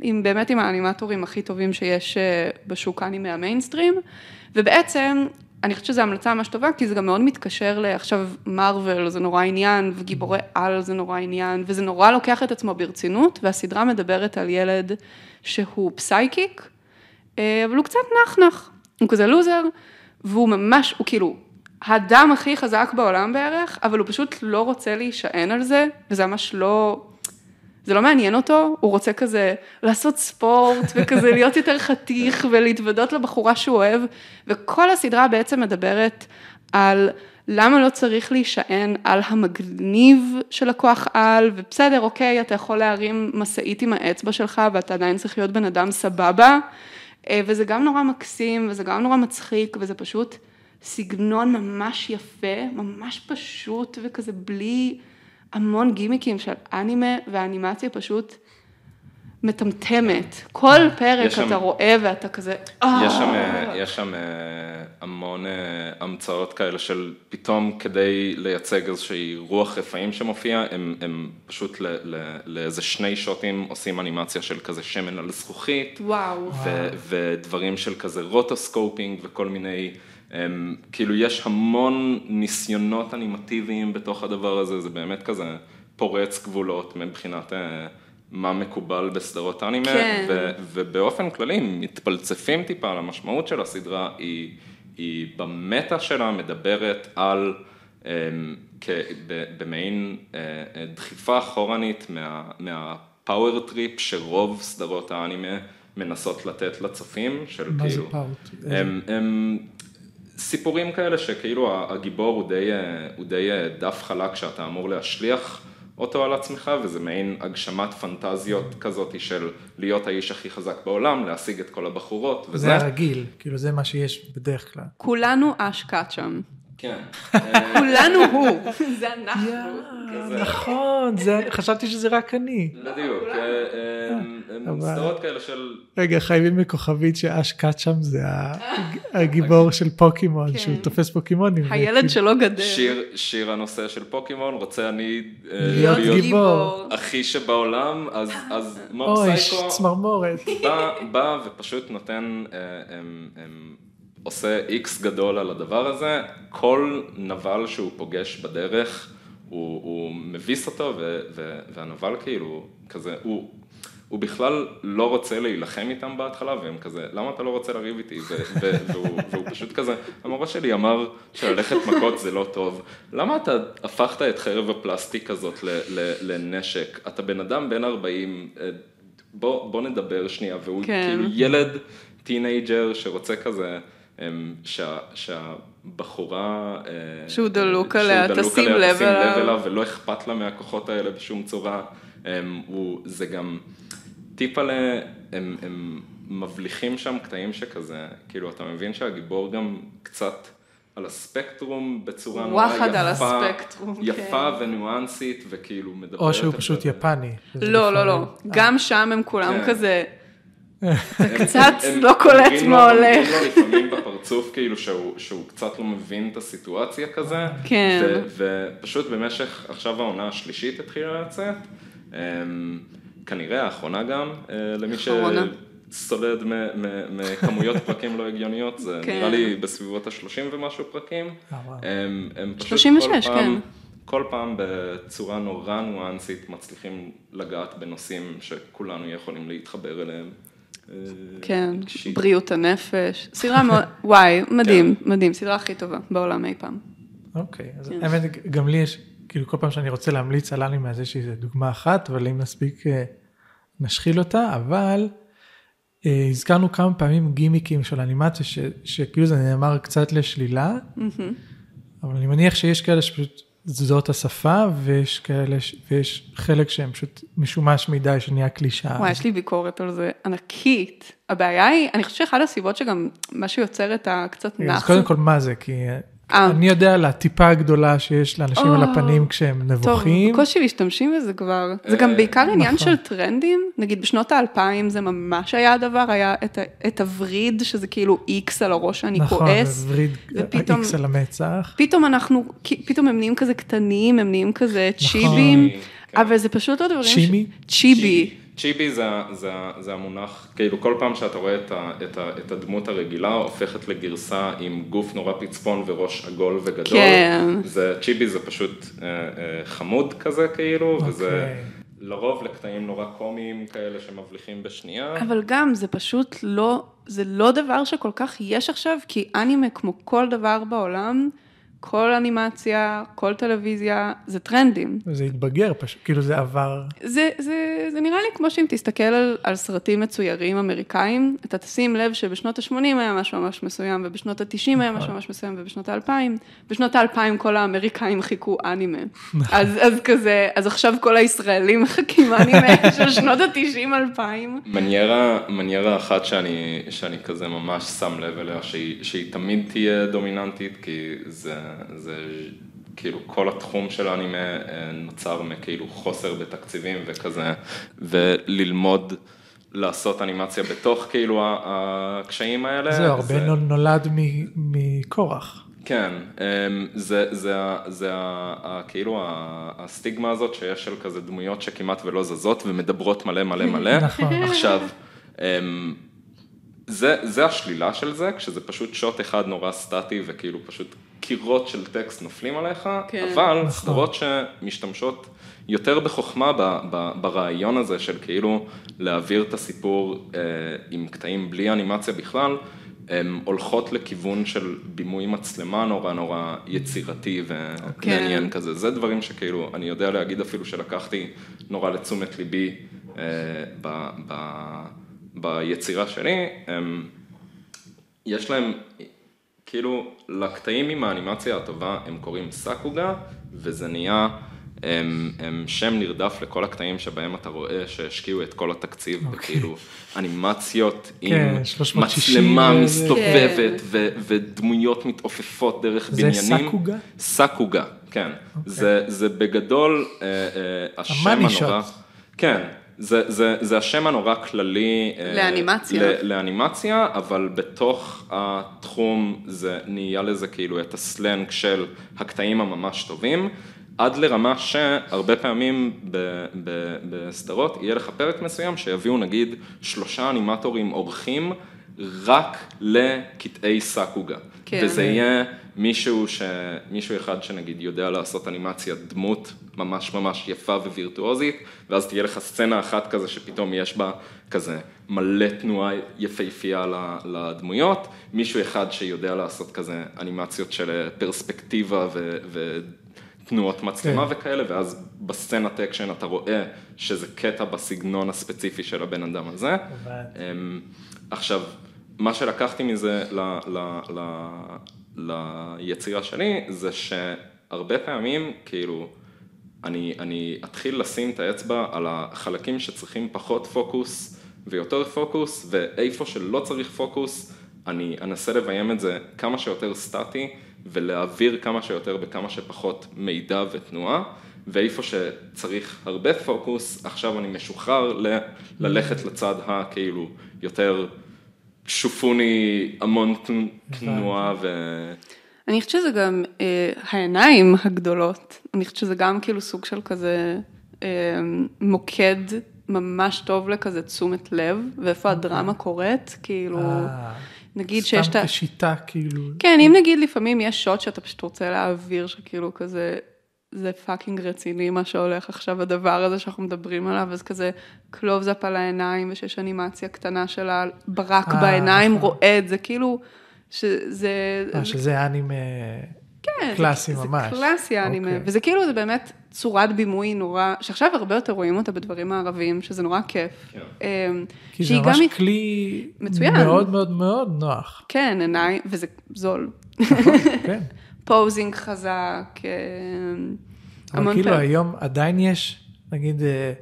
עם באמת עם האנימטורים הכי טובים שיש אה, בשוק אנימה המיינסטרים, ובעצם אני חושבת שזו המלצה ממש טובה, כי זה גם מאוד מתקשר לעכשיו מרוויל זה נורא עניין, וגיבורי על זה נורא עניין, וזה נורא לוקח את עצמו ברצינות, והסדרה מדברת על ילד שהוא פסייקיק, אבל הוא קצת נחנח, הוא כזה לוזר, והוא ממש, הוא כאילו, הדם הכי חזק בעולם בערך, אבל הוא פשוט לא רוצה להישען על זה, וזה ממש לא, זה לא מעניין אותו, הוא רוצה כזה לעשות ספורט, וכזה להיות יותר חתיך, ולהתוודות לבחורה שהוא אוהב, וכל הסדרה בעצם מדברת על למה לא צריך להישען על המגניב של הכוח על, ובסדר, אוקיי, אתה יכול להרים משאית עם האצבע שלך, ואתה עדיין צריך להיות בן אדם סבבה, אה, וזה גם נורא מקסים, וזה גם נורא מצחיק, וזה פשוט... סגנון ממש יפה, ממש פשוט וכזה בלי המון גימיקים של אנימה והאנימציה פשוט מטמטמת. כל פרק שם, אתה רואה ואתה כזה... יש שם, אה. יש שם אה, המון אה, המצאות כאלה של פתאום כדי לייצג איזושהי רוח רפאים שמופיע, הם, הם פשוט לאיזה שני שוטים עושים אנימציה של כזה שמן על זכוכית. וואו. ו, ודברים של כזה rotoscoping וכל מיני... הם, כאילו יש המון ניסיונות אנימטיביים בתוך הדבר הזה, זה באמת כזה פורץ גבולות מבחינת אה, מה מקובל בסדרות אנימה, כן. ו, ובאופן כללי מתפלספים טיפה על המשמעות של הסדרה, היא, היא במטה שלה מדברת על הם, כ, במעין אה, אה, דחיפה אחורנית מה, מה power trip שרוב סדרות האנימה מנסות לתת לצופים, של מה כאילו, זה power? הם סיפורים כאלה שכאילו הגיבור הוא די, הוא די דף חלק שאתה אמור להשליך אותו על עצמך, וזה מעין הגשמת פנטזיות כזאת של להיות האיש הכי חזק בעולם, להשיג את כל הבחורות, וזה... זה הרגיל, כאילו זה מה שיש בדרך כלל. כולנו אש קאצ'ם. כן. כולנו הוא. זה אנחנו. נכון, זה- חשבתי שזה רק אני. בדיוק, אה, אה, סדרות כאלה של... רגע, חייבים בכוכבית שאש קאצ'ם זה הגיבור של פוקימון, כן. שהוא תופס פוקימונים. הילד וכאילו- שלו גדל. שיר, שיר הנושא של פוקימון, רוצה אני אה, להיות גיבור. הכי שבעולם, אז, אז מוב אוי, סייקו צמרמורת. בא, בא ופשוט נותן, אה, עושה איקס גדול על הדבר הזה, כל נבל שהוא פוגש בדרך, הוא, הוא מביס אותו, ו, ו, והנבל כאילו, כזה, הוא... הוא בכלל לא רוצה להילחם איתם בהתחלה, והם כזה, למה אתה לא רוצה לריב איתי? ו- ו- והוא, והוא פשוט כזה, המורה שלי אמר שללכת מכות זה לא טוב. למה אתה הפכת את חרב הפלסטיק הזאת ל- ל- לנשק? אתה בן אדם בן 40, אה, בוא, בוא נדבר שנייה, והוא כן. כאילו ילד teenager שרוצה כזה, שה, שהבחורה... אה, שהוא דלוק שהוא עליה, דלוק תשים עליה, לב תשים לב אליו. ולא אכפת לה מהכוחות האלה בשום צורה. הם, הוא, זה גם, טיפה, הם, הם מבליחים שם קטעים שכזה, כאילו, אתה מבין שהגיבור גם קצת על הספקטרום בצורה נורא יפה. וואחד על הספקטרום, יפה כן. וניואנסית, וכאילו מדברת. או שהוא פשוט זה. יפני. לא, לא, לא. לפעמים- גם שם הם כולם כן. כזה, קצת לא קולט אומרים מה הולך. אומרים לו לפעמים בפרצוף כאילו שהוא, קצת לא מבין את הסיטואציה כזה. כן. ופשוט במשך, עכשיו העונה השלישית התחילה לצאת. אמ, כנראה האחרונה גם, אה, למי. שסולד מ- מ- מכמויות פרקים לא הגיוניות, זה כן. נראה לי בסביבות ה-30 ומשהו פרקים. אה, וואו. הם, הם פשוט 36, כל פעם, כן. כל פעם בצורה נורא ניואנסית מצליחים לגעת בנושאים שכולנו יכולים להתחבר אליהם. כן, רגשית. בריאות הנפש. סדרה מאוד, וואי, מדהים, כן. מדהים, סדרה הכי טובה בעולם אי פעם. אוקיי, אז כן. האמת, גם לי יש, כאילו כל פעם שאני רוצה להמליץ על אנימה אז יש לי איזה דוגמה אחת, אבל אם נספיק אה, נשחיל אותה, אבל אה, הזכרנו כמה פעמים גימיקים של אנימציה, ש- שכאילו זה נאמר קצת לשלילה, אבל אני מניח שיש כאלה שפשוט זאת השפה, ויש כאלה, ויש חלק שהם פשוט משומש מדי שנהיה קלישאה. וואי, יש לי ביקורת על זה ענקית. הבעיה היא, אני חושבת שאחת הסיבות שגם מה שיוצר את הקצת אז נאחס. קודם כל מה זה, כי אה. אני יודע על הטיפה הגדולה שיש לאנשים על או. הפנים כשהם טוב, נבוכים. בקושי משתמשים בזה כבר. זה גם בעיקר עניין נכון. של טרנדים. נגיד בשנות האלפיים זה ממש היה הדבר, היה את הווריד, שזה כאילו איקס על הראש שאני נכון, כועס. וריד ופתאום- איקס על המצח. פתאום אנחנו, פתאום הם נהיים כזה קטנים, הם נהיים כזה נכון. צ'יבים. אבל זה פשוט לא דברים. צ'ימי? צ'יבי. צ'יבי זה, זה, זה המונח, כאילו כל פעם שאתה רואה את, ה, את, ה, את הדמות הרגילה הופכת לגרסה עם גוף נורא פצפון וראש עגול וגדול. כן. זה, צ'יבי זה פשוט אה, אה, חמוד כזה כאילו, וזה אוקיי. לרוב לקטעים נורא קומיים כאלה שמבליחים בשנייה. אבל גם זה פשוט לא, זה לא דבר שכל כך יש עכשיו, כי אנימה כמו כל דבר בעולם, כל אנימציה, כל טלוויזיה, זה טרנדים. זה התבגר פשוט, כאילו זה עבר. זה, זה, זה נראה לי כמו שאם תסתכל על, על סרטים מצוירים אמריקאים, אתה תשים לב שבשנות ה-80 היה משהו ממש מסוים, ובשנות ה-90 היה משהו ממש מסוים, ובשנות ה-2000, בשנות ה-2000 כל האמריקאים חיכו אנימה. אז, אז כזה, אז עכשיו כל הישראלים מחכים אנימה של שנות ה-90-2000. מניירה, מניירה אחת שאני, שאני כזה ממש שם לב אליה, שהיא, שהיא תמיד תהיה דומיננטית, כי זה, זה כאילו כל התחום של האנימה אה, נוצר מכאילו חוסר בתקציבים וכזה, וללמוד לעשות אנימציה בתוך כאילו הקשיים האלה. זהו, הרבה נול- נולד מ- מקורח. כן, אמ, זה, זה, זה ה- ה- כאילו הסטיגמה הזאת שיש של כזה דמויות שכמעט ולא זזות ומדברות מלא מלא מלא. נכון. עכשיו, אמ, זה, זה השלילה של זה, כשזה פשוט שוט אחד נורא סטטי וכאילו פשוט קירות של טקסט נופלים עליך, כן. אבל סדרות שמשתמשות יותר בחוכמה ב, ב, ברעיון הזה של כאילו להעביר את הסיפור אה, עם קטעים בלי אנימציה בכלל, הן הולכות לכיוון של בימוי מצלמה נורא נורא יצירתי ומעניין כן. כזה. זה דברים שכאילו, אני יודע להגיד אפילו שלקחתי נורא לתשומת ליבי אה, ב, ב, ביצירה שלי. הם, יש להם, כאילו, לקטעים עם האנימציה הטובה הם קוראים סאקוגה, וזה נהיה הם, הם שם נרדף לכל הקטעים שבהם אתה רואה שהשקיעו את כל התקציב, okay. וכאילו אנימציות כן, עם 360 מצלמה וזה. מסתובבת כן. ו, ודמויות מתעופפות דרך זה בניינים. סאקוגה? סאקוגה, כן. זה, זה בגדול אה, אה, השם הנורא. כן, זה, זה, זה השם הנורא כללי. אה, לאנימציה. ל, לאנימציה, אבל בתוך התחום זה נהיה לזה כאילו את הסלנג של הקטעים הממש טובים. עד לרמה שהרבה פעמים ב- ב- בסדרות יהיה לך פרק מסוים שיביאו נגיד שלושה אנימטורים אורחים רק לקטעי סאקוגה. כן. וזה יהיה מישהו, ש... מישהו אחד שנגיד יודע לעשות אנימציית דמות ממש ממש יפה ווירטואוזית, ואז תהיה לך סצנה אחת כזה שפתאום יש בה כזה מלא תנועה יפהפייה לדמויות, מישהו אחד שיודע לעשות כזה אנימציות של פרספקטיבה ו... ו... תנועות מצלמה כן. וכאלה, ואז בסצנת אקשן אתה רואה שזה קטע בסגנון הספציפי של הבן אדם הזה. אמ, עכשיו, מה שלקחתי מזה ל, ל, ל, ליצירה שלי, זה שהרבה פעמים, כאילו, אני, אני אתחיל לשים את האצבע על החלקים שצריכים פחות פוקוס ויותר פוקוס, ואיפה שלא צריך פוקוס, אני אנסה לביים את זה כמה שיותר סטטי, ולהעביר כמה שיותר בכמה שפחות מידע ותנועה, ואיפה שצריך הרבה פוקוס, עכשיו אני משוחרר ל- ללכת לצד הכאילו יותר שופוני המון תנ- תנועה ו... אני חושבת שזה גם אה, העיניים הגדולות, אני חושבת שזה גם כאילו סוג של כזה אה, מוקד ממש טוב לכזה תשומת לב, ואיפה הדרמה קורית, כאילו, אה, נגיד שיש את ה... סתם כשיטה, כאילו. כן, אם נגיד לפעמים יש שוט שאתה פשוט רוצה להעביר, שכאילו כזה, זה fucking רציני מה שהולך עכשיו, הדבר הזה שאנחנו מדברים עליו, אז כזה קלוז-אפ על העיניים, ושיש אנימציה קטנה של הברק אה, בעיניים, נכון. רועד, זה כאילו, שזה... אה, שזה אנימה כן, קלאסי זה, ממש. זה קלאסי האנימה, אוקיי. וזה כאילו, זה באמת צורת בימוי נורא, שעכשיו הרבה יותר רואים אותה בדברים המערביים, שזה נורא כיף. כן. אמ, כי זה ממש גם- כלי מצוין. מאוד מאוד מאוד נוח. כן, עיניים, וזה זול. נכון, כן. posing חזק, אבל המון כאילו פעמים. היום עדיין יש, נגיד, אה,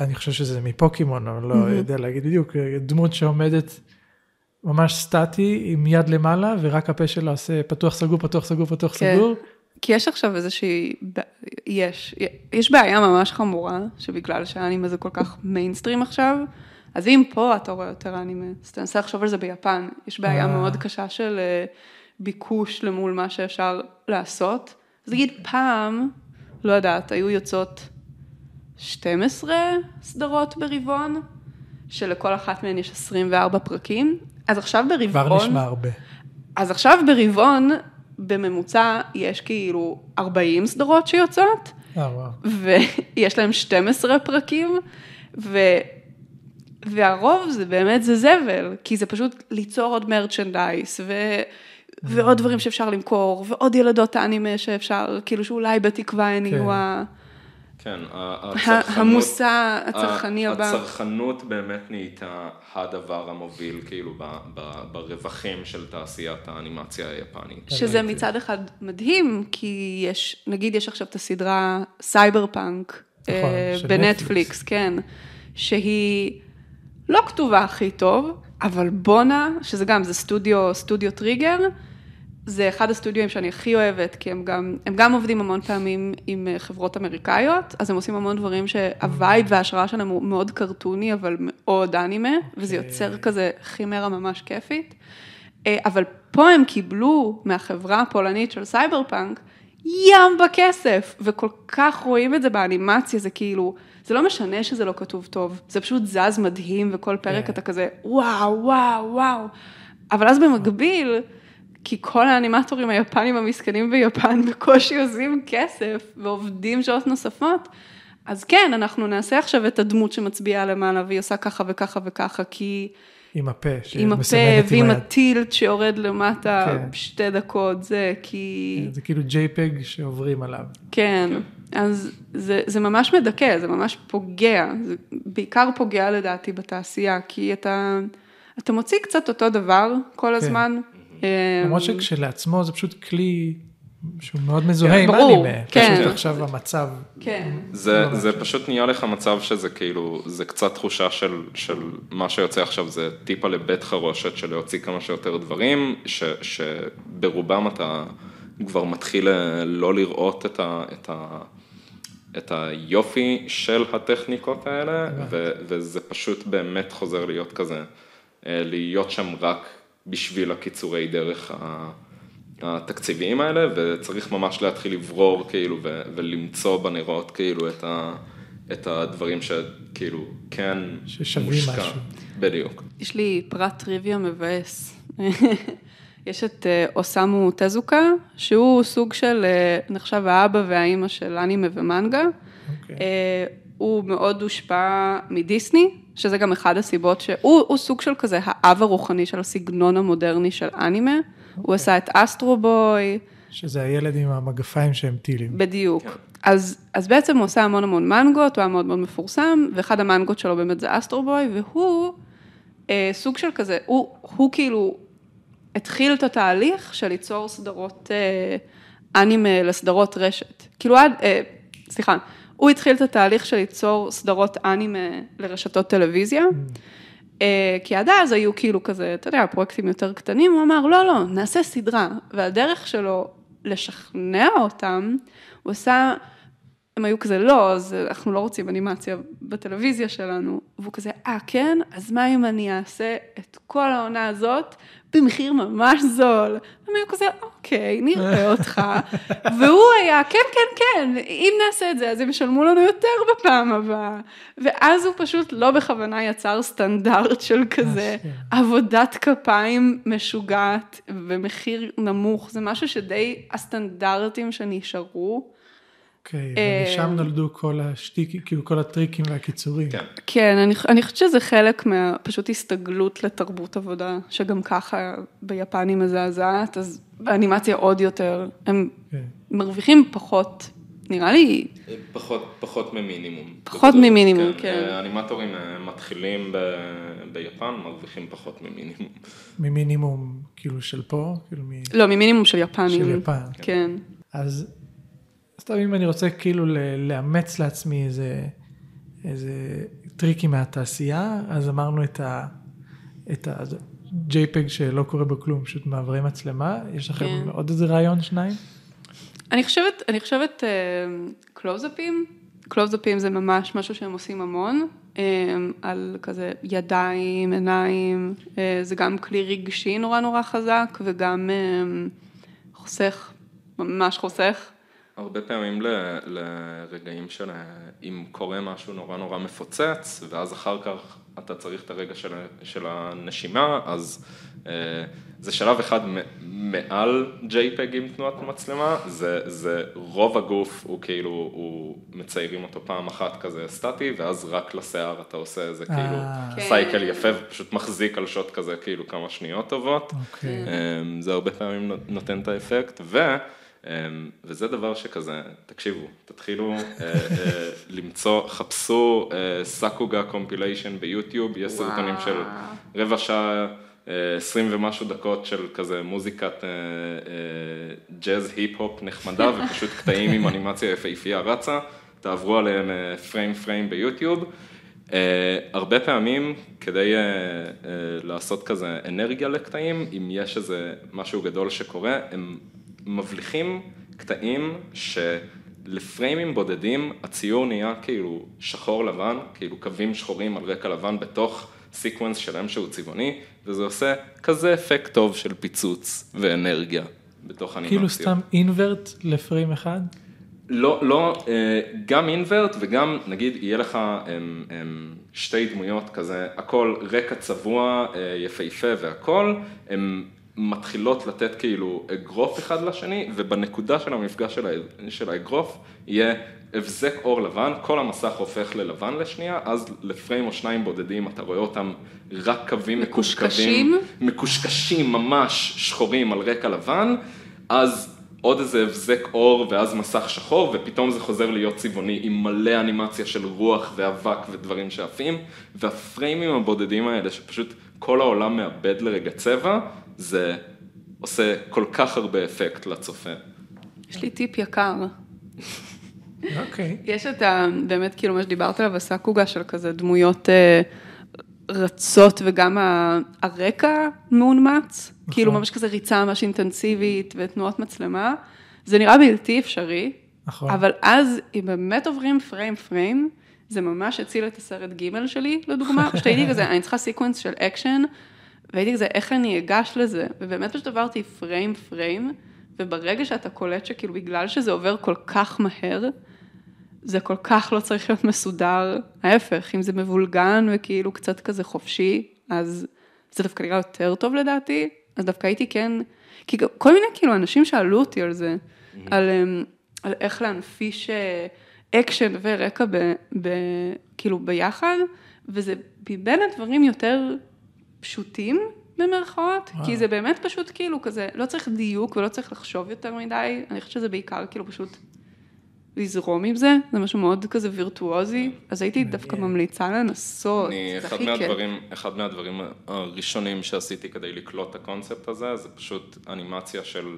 אני חושב שזה מפוקימון, אבל לא יודע להגיד בדיוק, אה, דמות שעומדת ממש סטטי עם יד למעלה, ורק הפה שלה עושה פתוח סגור, פתוח סגור, פתוח כן. סגור. כי יש עכשיו איזושהי, יש, יש בעיה ממש חמורה, שבגלל שהאנימה זה כל כך מיינסטרים עכשיו, אז אם פה אתה רואה יותר אנימה, אז תנסה לחשוב על זה ביפן, יש בעיה אה. מאוד קשה של אה, ביקוש למול מה שאפשר לעשות. אז נגיד פעם, לא יודעת, היו יוצאות 12 סדרות ברבעון, שלכל אחת מהן יש 24 פרקים, אז עכשיו ברבעון... כבר נשמע הרבה. אז עכשיו ברבעון, בממוצע, יש כאילו 40 סדרות שיוצאות, אה, וואו. ויש להם 12 פרקים, ו... והרוב זה באמת זה זבל, כי זה פשוט ליצור עוד merchandise, ו... ועוד דברים שאפשר למכור, ועוד ילדות אנימה שאפשר, כאילו שאולי בתקווה הן יהיו ה- כן, ה- הצרכנות, המושא הצרכני הבא. הצרכנות באמת נהייתה הדבר המוביל כאילו ב- ב- ברווחים של תעשיית האנימציה היפנית. שזה מצד אחד מדהים, כי יש, נגיד יש עכשיו את הסדרה סייבר פאנק נכון, אה, בנטפליקס, כן, שהיא לא כתובה הכי טוב, אבל בואנה, שזה גם, זה סטודיו, סטודיו טריגר, זה אחד הסטודיואים שאני הכי אוהבת, כי הם גם, הם גם עובדים המון פעמים עם אה, חברות אמריקאיות, אז הם עושים המון דברים שה vibe וההשראה שלהם הוא מאוד קרטוני, אבל מאוד אנימה, וזה יוצר כזה חימרה ממש כיפית. אה, אבל פה הם קיבלו מהחברה הפולנית של סייבר פאנק ים בכסף, וכל כך רואים את זה באנימציה, זה כאילו, זה לא משנה שזה לא כתוב טוב, זה פשוט זז מדהים, וכל פרק כן. אתה כזה, וואו, וואו, וואו. אבל אז במקביל, כי כל האנימטורים היפנים המסכנים ביפן בקושי עושים כסף, ועובדים שעות נוספות, אז כן, אנחנו נעשה עכשיו את הדמות שמצביעה למעלה, והיא עושה ככה וככה וככה, כי... עם הפה, עם הפה שמסמנת עם ועם היד. הטילט שיורד למטה כן. שתי דקות, זה כי... זה כאילו JPEG שעוברים עליו. כן, אז זה, זה ממש מדכא, זה ממש פוגע, זה בעיקר פוגע לדעתי בתעשייה, כי אתה, אתה מוציא קצת אותו דבר כל הזמן. אה, למרות שכשלעצמו זה פשוט כלי שהוא מאוד מזוהה עם ברור, אנימה. כן. פשוט עכשיו המצב. כן. זה, לא זה. פשוט נהיה לך מצב שזה כאילו, זה קצת תחושה של, של מה שיוצא עכשיו זה טיפה לבית חרושת של להוציא כמה שיותר דברים, ש, שברובם אתה כבר מתחיל אה, לא לראות את, ה, את, ה, את היופי של הטכניקות האלה, ו, וזה פשוט באמת חוזר להיות כזה, אה, להיות שם רק בשביל הקיצורי דרך ה... התקציביים האלה, וצריך ממש להתחיל לברור כאילו ו- ולמצוא בנרות כאילו את, ה- את הדברים שכאילו כן ששווים מושקע. משהו. בדיוק. יש לי פרט טריוויה מבאס. יש את אה, אוסמו טזוקה, שהוא סוג של, אה, נחשב האבא והאימא של אנימה ומנגה. אוקיי. אה, הוא מאוד הושפע מדיסני, שזה גם אחד הסיבות שהוא הוא סוג של כזה האב הרוחני של הסגנון המודרני של אנימה. הוא עשה את אסטרובוי, שזה הילד עם המגפיים שהם טילים. בדיוק. אז, אז בעצם הוא עושה המון המון מנגות, הוא היה מאוד מאוד מפורסם, ואחד המנגות שלו באמת זה אסטרובוי, והוא אה, סוג של כזה, הוא, הוא כאילו התחיל את התהליך של ליצור סדרות אה, אנימה לסדרות רשת. כאילו עד, אה, סליחה, הוא התחיל את התהליך של ליצור סדרות אנימה לרשתות טלוויזיה. אה, כי עד אז היו כאילו כזה, אתה יודע, פרויקטים יותר קטנים, הוא אמר, לא, לא, נעשה סדרה. והדרך שלו לשכנע אותם, הוא עשה, הם היו כזה, לא, אז אנחנו לא רוצים אנימציה בטלוויזיה שלנו. והוא כזה, אה, כן? אז מה אם אני אעשה את כל העונה הזאת במחיר ממש זול? הם היו כזה, אוקיי, נראה אותך. והוא היה, כן, כן, כן, אם נעשה את זה, אז הם ישלמו לנו יותר בפעם הבאה. ואז הוא פשוט לא בכוונה יצר סטנדרט של כזה אשכרה. עבודת כפיים משוגעת ומחיר נמוך. זה משהו שדי הסטנדרטים שנשארו. אוקיי, אה, ומשם נולדו כל השטיקים, כאילו כל הטריקים והקיצורים. כן. כן, אני, אני חושבת שזה חלק מה... פשוט הסתגלות לתרבות עבודה, שגם ככה ביפן היא מזעזעת, אז באנימציה עוד יותר. הם כן. מרוויחים פחות, נראה לי, פחות, פחות ממינימום. פחות בגדול. ממינימום, כן. אה, אנימטורים אה, מתחילים ב... ביפן, מרוויחים פחות ממינימום. ממינימום כאילו של פה, כאילו מ... לא, ממינימום של יפנים. של יפן. כן. אז סתם אם אני רוצה כאילו לאמץ לעצמי איזה, איזה טריקים מהתעשייה, אז אמרנו את ה... את ה... JPEG שלא קורה בו כלום, פשוט מעברי מצלמה, יש לכם כן. עוד איזה רעיון שניים? אני חושבת, אני חושבת קלוזאפים, קלוזאפים זה ממש משהו שהם עושים המון, אה, על כזה ידיים, עיניים, אה, זה גם כלי רגשי נורא נורא חזק וגם אה, חוסך, ממש חוסך. הרבה פעמים ל- לרגעים של אם קורה משהו נורא נורא מפוצץ, ואז אחר כך אתה צריך את הרגע של, של הנשימה, אז אה, זה שלב אחד מ- מעל JPEG עם תנועת מצלמה, זה, זה רוב הגוף הוא כאילו, הוא מציירים אותו פעם אחת כזה סטטי, ואז רק לשיער אתה עושה איזה כאילו אה. כן. סייקל יפה, ופשוט מחזיק על שוט כזה כאילו כמה שניות טובות. אוקיי. אמ, זה הרבה פעמים נותן את האפקט, ו, וזה דבר שכזה, תקשיבו, תתחילו אה, אה, למצוא, חפשו אה, sakuga compilation ביוטיוב, יש סרטונים של רבע שעה, עשרים ומשהו דקות של כזה מוזיקת ג'אז היפ-הופ נחמדה, ופשוט קטעים עם אנימציה יפהפייה רצה, תעברו עליהם פריים פריים ביוטיוב. אה, הרבה פעמים כדי אה, אה, לעשות כזה אנרגיה לקטעים, אם יש איזה משהו גדול שקורה, הם מבליחים קטעים שלפריימים בודדים הציור נהיה כאילו שחור לבן, כאילו קווים שחורים על רקע לבן בתוך sequence שלם שהוא צבעוני, וזה עושה כזה אפקט טוב של פיצוץ ואנרגיה בתוך אנימציה. כאילו סתם invert לפריים אחד? לא, לא, אה, גם אינברט וגם נגיד יהיה לך הם, הם, שתי דמויות כזה, הכל רקע צבוע, אה, יפהפה והכל, הן מתחילות לתת כאילו אגרוף אחד לשני, ובנקודה של המפגש של, האגרוף יהיה הבזק אור לבן, כל המסך הופך ללבן לשנייה, אז לפריים או שניים בודדים אתה רואה אותם רק קווים מקושקשים? מקושקשים, מקושקשים ממש שחורים על רקע לבן, אז עוד איזה הבזק אור ואז מסך שחור, ופתאום זה חוזר להיות צבעוני עם מלא אנימציה של רוח ואבק ודברים שעפים, והפריימים הבודדים האלה שפשוט כל העולם מאבד לרגע צבע, זה עושה כל כך הרבה אפקט לצופה. יש לי טיפ יקר. אוקיי. יש את ה... באמת, כאילו, מה שדיברת עליו, הסאקוגה של כזה דמויות אה, רצות, וגם ה, הרקע מאונמץ. נכון. כאילו, ממש כזה ריצה ממש אינטנסיבית ותנועות מצלמה. זה נראה בלתי אפשרי, נכון. אבל אז, אם באמת עוברים פריים פריים, זה ממש הציל את הסרט ג' שלי, לדוגמה. פשוט הייתי כזה, אני צריכה sequence של אקשן, והייתי כזה, איך אני אגש לזה? ובאמת פשוט עברתי פריים פריים, וברגע שאתה קולט שכאילו, בגלל שזה עובר כל כך מהר, זה כל כך לא צריך להיות מסודר. ההפך, אם זה מבולגן וכאילו קצת כזה חופשי, אז זה דווקא נראה יותר טוב לדעתי. אז דווקא הייתי כן, כי כל מיני כאילו אנשים שאלו אותי על זה, על, אמ, על איך להנפיש אה, אקשן ורקע ב, ב, כאילו ביחד, וזה בין הדברים יותר פשוטים במרכאות, וואו. כי זה באמת פשוט כאילו כזה, לא צריך דיוק ולא צריך לחשוב יותר מדי, אני חושבת שזה בעיקר כאילו פשוט לזרום עם זה, זה משהו מאוד כזה וירטואוזי, אז הייתי דווקא ממליצה לנסות, אני, זה אחד הכי. מהדברים, אחד מהדברים הראשונים שעשיתי כדי לקלוט את הקונספט הזה, זה פשוט אנימציה של,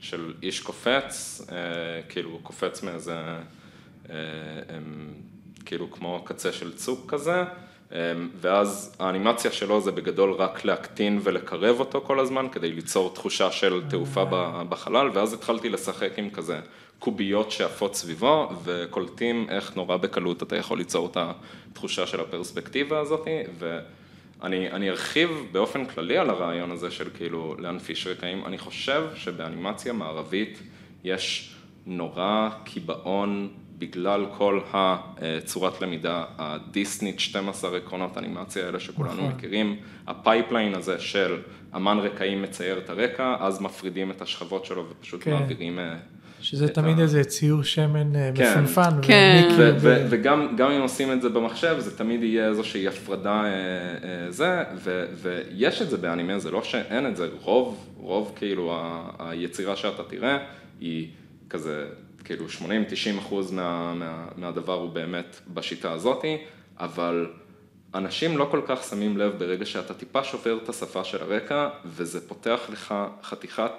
של איש קופץ, אה, כאילו הוא קופץ מאיזה, אה, אה, כאילו כמו קצה של צוק כזה, ואז האנימציה שלו זה בגדול רק להקטין ולקרב אותו כל הזמן, כדי ליצור תחושה של תעופה ב- בחלל, ואז התחלתי לשחק עם כזה קוביות שעפות סביבו, וקולטים איך נורא בקלות אתה יכול ליצור את התחושה של הפרספקטיבה הזאת, ואני אני ארחיב באופן כללי על הרעיון הזה של כאילו להנפיש רקעים, אני חושב שבאנימציה מערבית יש נורא קיבעון בגלל כל הצורת למידה הדיסנית 12 עקרונות אנימציה האלה שכולנו נכון. מכירים, ה pipeline הזה של אמן רקעים מצייר את הרקע, אז מפרידים את השכבות שלו ופשוט כן. מעבירים אה, שזה תמיד ה- איזה ציור שמן אה, כן. מפונפן. כן. ו- ו- ו- וגם גם אם עושים את זה במחשב, זה תמיד יהיה איזושהי הפרדה אה, אה, זה, ו- ויש את זה באנימה, זה לא שאין את זה, רוב, רוב כאילו ה- היצירה שאתה תראה היא כזה, כאילו 80-90 אחוז מה, מה, מהדבר הוא באמת בשיטה הזאתי, אבל אנשים לא כל כך שמים לב ברגע שאתה טיפה שובר את השפה של הרקע, וזה פותח לך חתיכת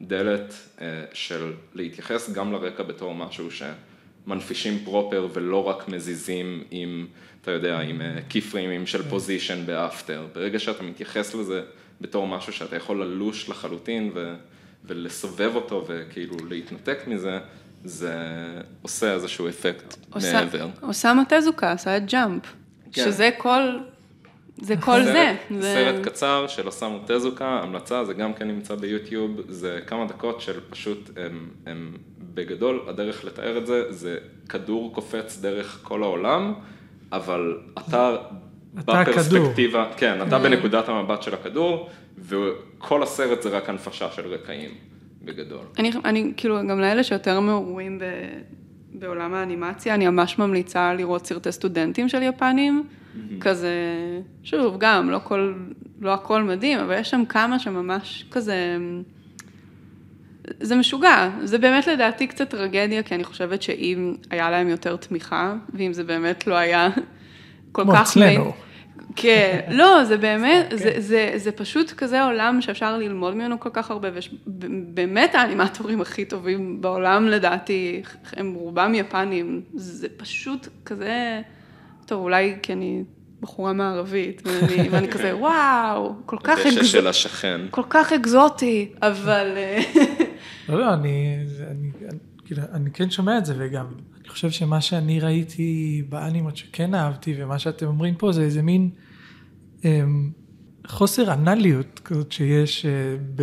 דלת אה, של להתייחס גם לרקע בתור משהו שמנפישים proper ולא רק מזיזים עם, אתה יודע, עם קיפריימים של position ב After. ברגע שאתה מתייחס לזה בתור משהו שאתה יכול ללוש לחלוטין ו, ולסובב אותו וכאילו להתנתק מזה, זה עושה איזשהו אפקט עושה- מעבר. אוסמו טזוקה עשה את Jump, כן. שזה כל, זה כל זה. זה- סרט קצר של אוסאמו טזוקה, המלצה, זה גם כן נמצא ביוטיוב, זה כמה דקות של פשוט, הם, הם בגדול, הדרך לתאר את זה, זה כדור קופץ דרך כל העולם, אבל אתה אתה. בפרספקטיבה, כן, אתה בנקודת המבט של הכדור, וכל הסרט זה רק הנפשה של רקעים, בגדול. אני, אני כאילו, גם לאלה שיותר מעורים ב, בעולם האנימציה, אני ממש ממליצה לראות סרטי סטודנטים של יפנים, כזה, שוב, גם, לא, כל, לא הכל מדהים, אבל יש שם כמה שממש כזה, זה משוגע, זה באמת לדעתי קצת טרגדיה, כי אני חושבת שאם היה להם יותר תמיכה, ואם זה באמת לא היה כל כמו כך... אצלנו. כן, לא, זה באמת, זה, זה, זה פשוט כזה עולם שאפשר ללמוד ממנו כל כך הרבה, ויש באמת האנימטורים הכי טובים בעולם לדעתי, הם רובם יפנים, זה פשוט כזה, טוב, אולי כי אני בחורה מערבית, ואני, ואני כזה, וואו, כל כך, הדשא אקז... של השכן. כל כך אקזוטי, אבל... אה, לא, לא, אני, זה- אני, אני, כאילו, אני כן שומע את זה, וגם, אני חושב שמה שאני ראיתי באנימות שכן אהבתי, ומה שאתם אומרים פה, זה איזה מין אמ, חוסר אנליות כזאת שיש אה, ב,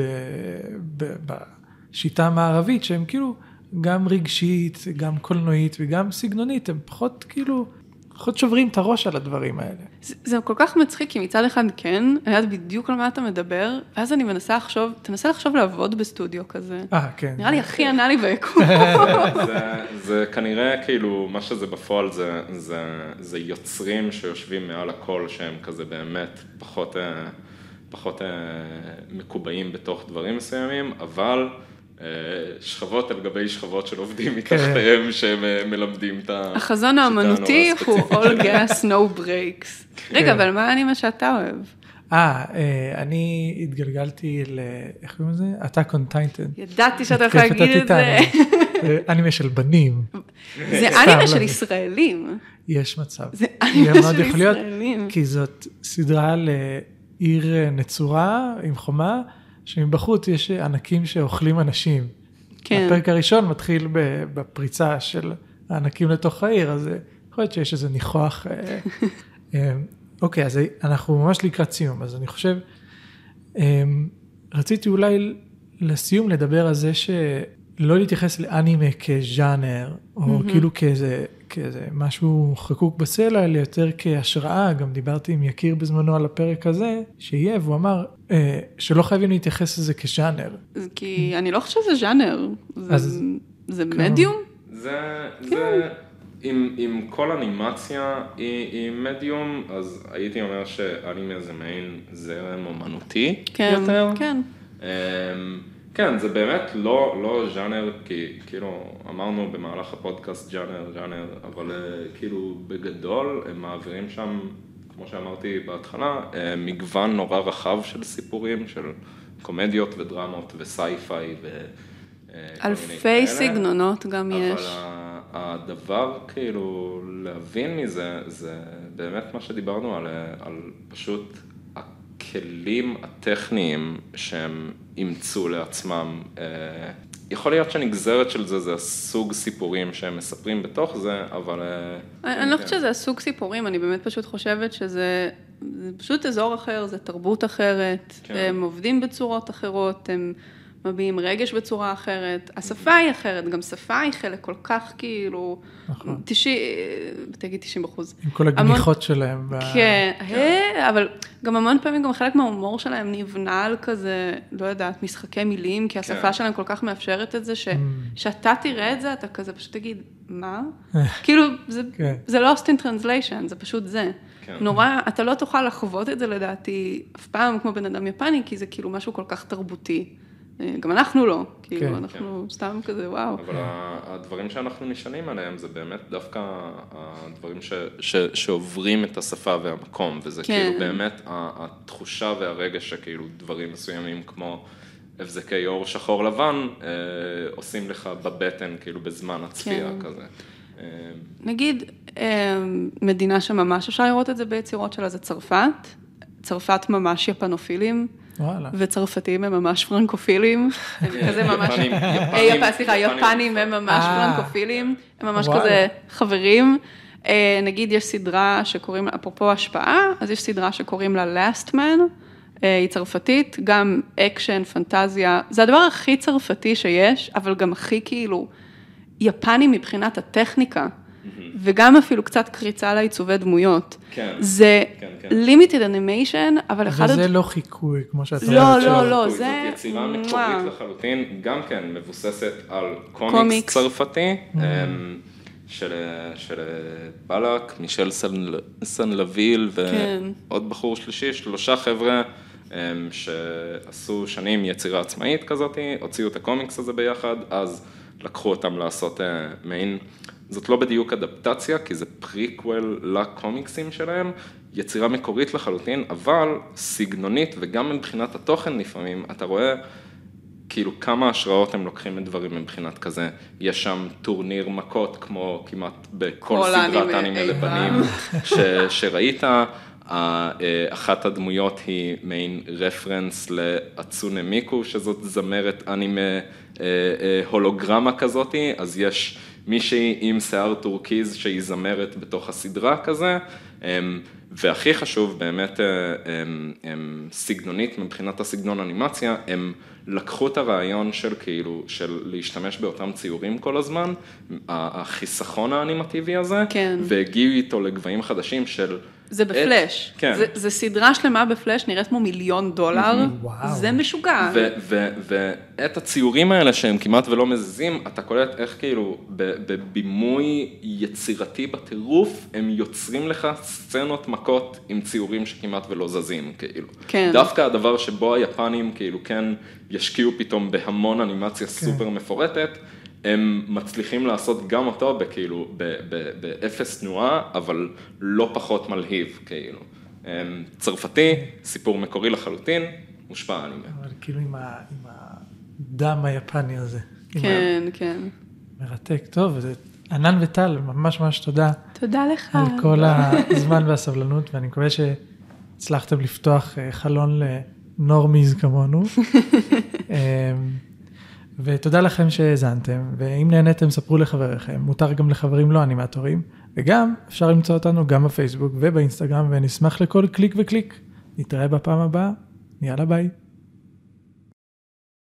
ב, בשיטה המערבית, שהם כאילו גם רגשית, גם קולנועית וגם סגנונית, הם פחות כאילו, פחות שוברים את הראש על הדברים האלה. זה, זה כל כך מצחיק, כי מצד אחד כן, אני יודעת בדיוק על מה אתה מדבר, ואז אני מנסה לחשוב, תנסה לחשוב לעבוד בסטודיו כזה. אה, כן. נראה לי הכי אנאלי ביקום. זה, זה כנראה כאילו, מה שזה בפועל זה, זה, זה יוצרים שיושבים מעל הכל שהם כזה באמת פחות, אה, פחות אה, מקובעים בתוך דברים מסוימים, אבל שכבות על גבי שכבות של עובדים מתחתיהם שהם אה, מלמדים את ה... החזון השיטה הנורא האמנותי הוא all gas, no breaks. רגע, כן. אבל מה האנימה שאתה אוהב? אה, אה, אני התגלגלתי ל... איך קוראים לזה? Attack on Titan. ידעתי שאתה הולך להגיד את זה. אה, אנימה של בנים. זה אנימה לא. של ישראלים. יש מצב. זה אנימה של ישראלים. כי זאת סדרה על אה, עיר אה, נצורה עם חומה, שמבחוץ יש ענקים שאוכלים אנשים. כן. הפרק הראשון מתחיל בפריצה של הענקים לתוך העיר, אז אה, יכול להיות שיש איזה ניחוח. אה, אה, אוקיי, אז אנחנו ממש לקראת סיום, אז אני חושב, רציתי אולי לסיום לדבר על זה שלא להתייחס לאנימה כז'אנר, או כאילו כאיזה, כאיזה משהו חקוק בסלע, אלא יותר כהשראה, גם דיברתי עם יקיר בזמנו על הפרק הזה, שיהיה, והוא אמר אה, שלא חייבים להתייחס לזה כז'אנר. כי אני לא חושבת שזה ז'אנר. זה- אז- זה מדיום? זה, זה, עם, עם כל אנימציה היא, היא מדיום, אז הייתי אומר שאנימה זה מעין זרם אומנותי כן, יותר. כן. אמ, כן, זה באמת לא, לא ז'אנר, כי כאילו אמרנו במהלך הפודקאסט ז'אנר, ז'אנר, אבל אה, כאילו בגדול הם מעבירים שם, כמו שאמרתי בהתחלה, אה, מגוון נורא רחב של סיפורים, של קומדיות ודרמות וסייפיי ו... אה, אלפי. סגנונות גם אבל יש. ה- הדבר כאילו להבין מזה, זה באמת מה שדיברנו על, על פשוט הכלים הטכניים שהם אימצו לעצמם. אה, יכול להיות שנגזרת של זה, זה הסוג סיפורים שהם מספרים בתוך זה, אבל... אה, אני אני לא. חושבת שזה הסוג סיפורים, אני באמת פשוט חושבת שזה זה פשוט אזור אחר, זה תרבות אחרת, כן. הם עובדים בצורות אחרות, הם מביעים רגש בצורה אחרת, השפה היא אחרת, גם שפה היא חלק כל כך כאילו, נכון. 90, תגיד 90 אחוז. עם כל הגניחות שלהם. ב- כן, אה, אבל גם המון פעמים גם חלק מההומור שלהם נבנה על כזה, לא יודעת, משחקי מילים, כי השפה כן. שלהם כל כך מאפשרת את זה, Mm. שכשאתה תראה את זה, אתה כזה פשוט תגיד, מה? כאילו, זה- כן. זה לא lost in translation, זה פשוט זה. כן. נורא, אתה לא תוכל לחוות את זה לדעתי אף פעם כמו בן אדם יפני, כי זה כאילו משהו כל כך תרבותי. גם אנחנו לא, כן. כאילו, אנחנו סתם כזה, וואו. אבל הדברים שאנחנו נשענים עליהם זה באמת דווקא הדברים ש, ש, שעוברים את השפה והמקום, וזה כן. כאילו באמת התחושה והרגש שכאילו דברים מסוימים כמו הבזקי עור שחור לבן אה, עושים לך בבטן כאילו בזמן הצפייה כן. כזה. אה, נגיד, אה, מדינה שממש אפשר לראות את זה ביצירות שלה זה צרפת. צרפת ממש יפנופילים, וואלה. וצרפתים הם ממש פרנקופילים. הם כזה ממש, אה, סליחה, יפנים- הם ממש אה. פרנקופילים, הם ממש. כזה חברים. אה, נגיד יש סדרה שקוראים, אפרופו השפעה, אז יש סדרה שקוראים לה Last Man, היא צרפתית, גם אקשן, פנטזיה, זה הדבר הכי צרפתי שיש, אבל גם הכי כאילו יפני מבחינת הטכניקה, וגם אפילו קצת קריצה לעיצובי דמויות. כן. זה כן, כן. limited animation, אבל אחד... וזה הד- לא חיקוי, כמו שאת לא, אומרת. לא, של- לא, זאת זה- יצירה מואה. מקורית לחלוטין, גם כן מבוססת על קומיקס, קומיקס. צרפתי, אמ, של, של בלק, מישל סן, סן לוויל כן. ועוד בחור שלישי, שלושה חבר'ה אמ, שעשו שנים יצירה עצמאית כזאת, הוציאו את הקומיקס הזה ביחד, אז לקחו אותם לעשות אה, מעין, זאת לא בדיוק אדפטציה, כי זה פריקוול לקומיקסים שלהם, יצירה מקורית לחלוטין, אבל סגנונית וגם מבחינת התוכן לפעמים, אתה רואה כאילו כמה השראות הם לוקחים מדברים מבחינת כזה, יש שם טורניר מכות כמו כמעט בכל כל סדרת אנימה אי לבנים ש, שראית, אה, אחת הדמויות היא מעין reference להאצונה מיקו, שזאת זמרת אנימה אה, אה, הולוגרמה כזאתי, אז יש מישהי עם שיער טורקיז שהיא זמרת בתוך הסדרה כזה, אמ, והכי חשוב באמת אה, אמ, אמ, סגנונית מבחינת הסגנון אנימציה, הם לקחו את הרעיון של כאילו, של להשתמש באותם ציורים כל הזמן, החיסכון האנימטיבי הזה, כן. והגיעו איתו לגבהים חדשים של... זה בפלאש. כן. זה, זה סדרה שלמה בפלאש, נראית כמו מיליון דולר. וואו. זה משוגע. ואת הציורים האלה שהם כמעט ולא מזיזים, אתה קולט איך כאילו בבימוי יצירתי בטירוף, הם יוצרים לך סצנות מכות עם ציורים שכמעט ולא זזים, כאילו. כן. דווקא הדבר שבו היפנים כאילו כן ישקיעו פתאום בהמון כן. אנימציה סופר מפורטת, הם מצליחים לעשות גם אותו בכאילו, באפס תנועה, אבל לא פחות מלהיב, כאילו. צרפתי, סיפור מקורי לחלוטין, מושפע אנימה. אבל כאילו עם, ה, עם הדם היפני הזה. כן, כן. מרתק. טוב, זה ענן וטל, ממש ממש תודה תודה לך. על כל הזמן והסבלנות, ואני מקווה שהצלחתם לפתוח אה, חלון ל normies כמונו. אמ, ותודה לכם שהאזנתם, ואם נהניתם ספרו לחבריכם, מותר גם לחברים לא אנימטורים, וגם אפשר למצוא אותנו גם בפייסבוק ובאינסטגרם, ונשמח לכל קליק וקליק. נתראה בפעם הבאה, יאללה ביי.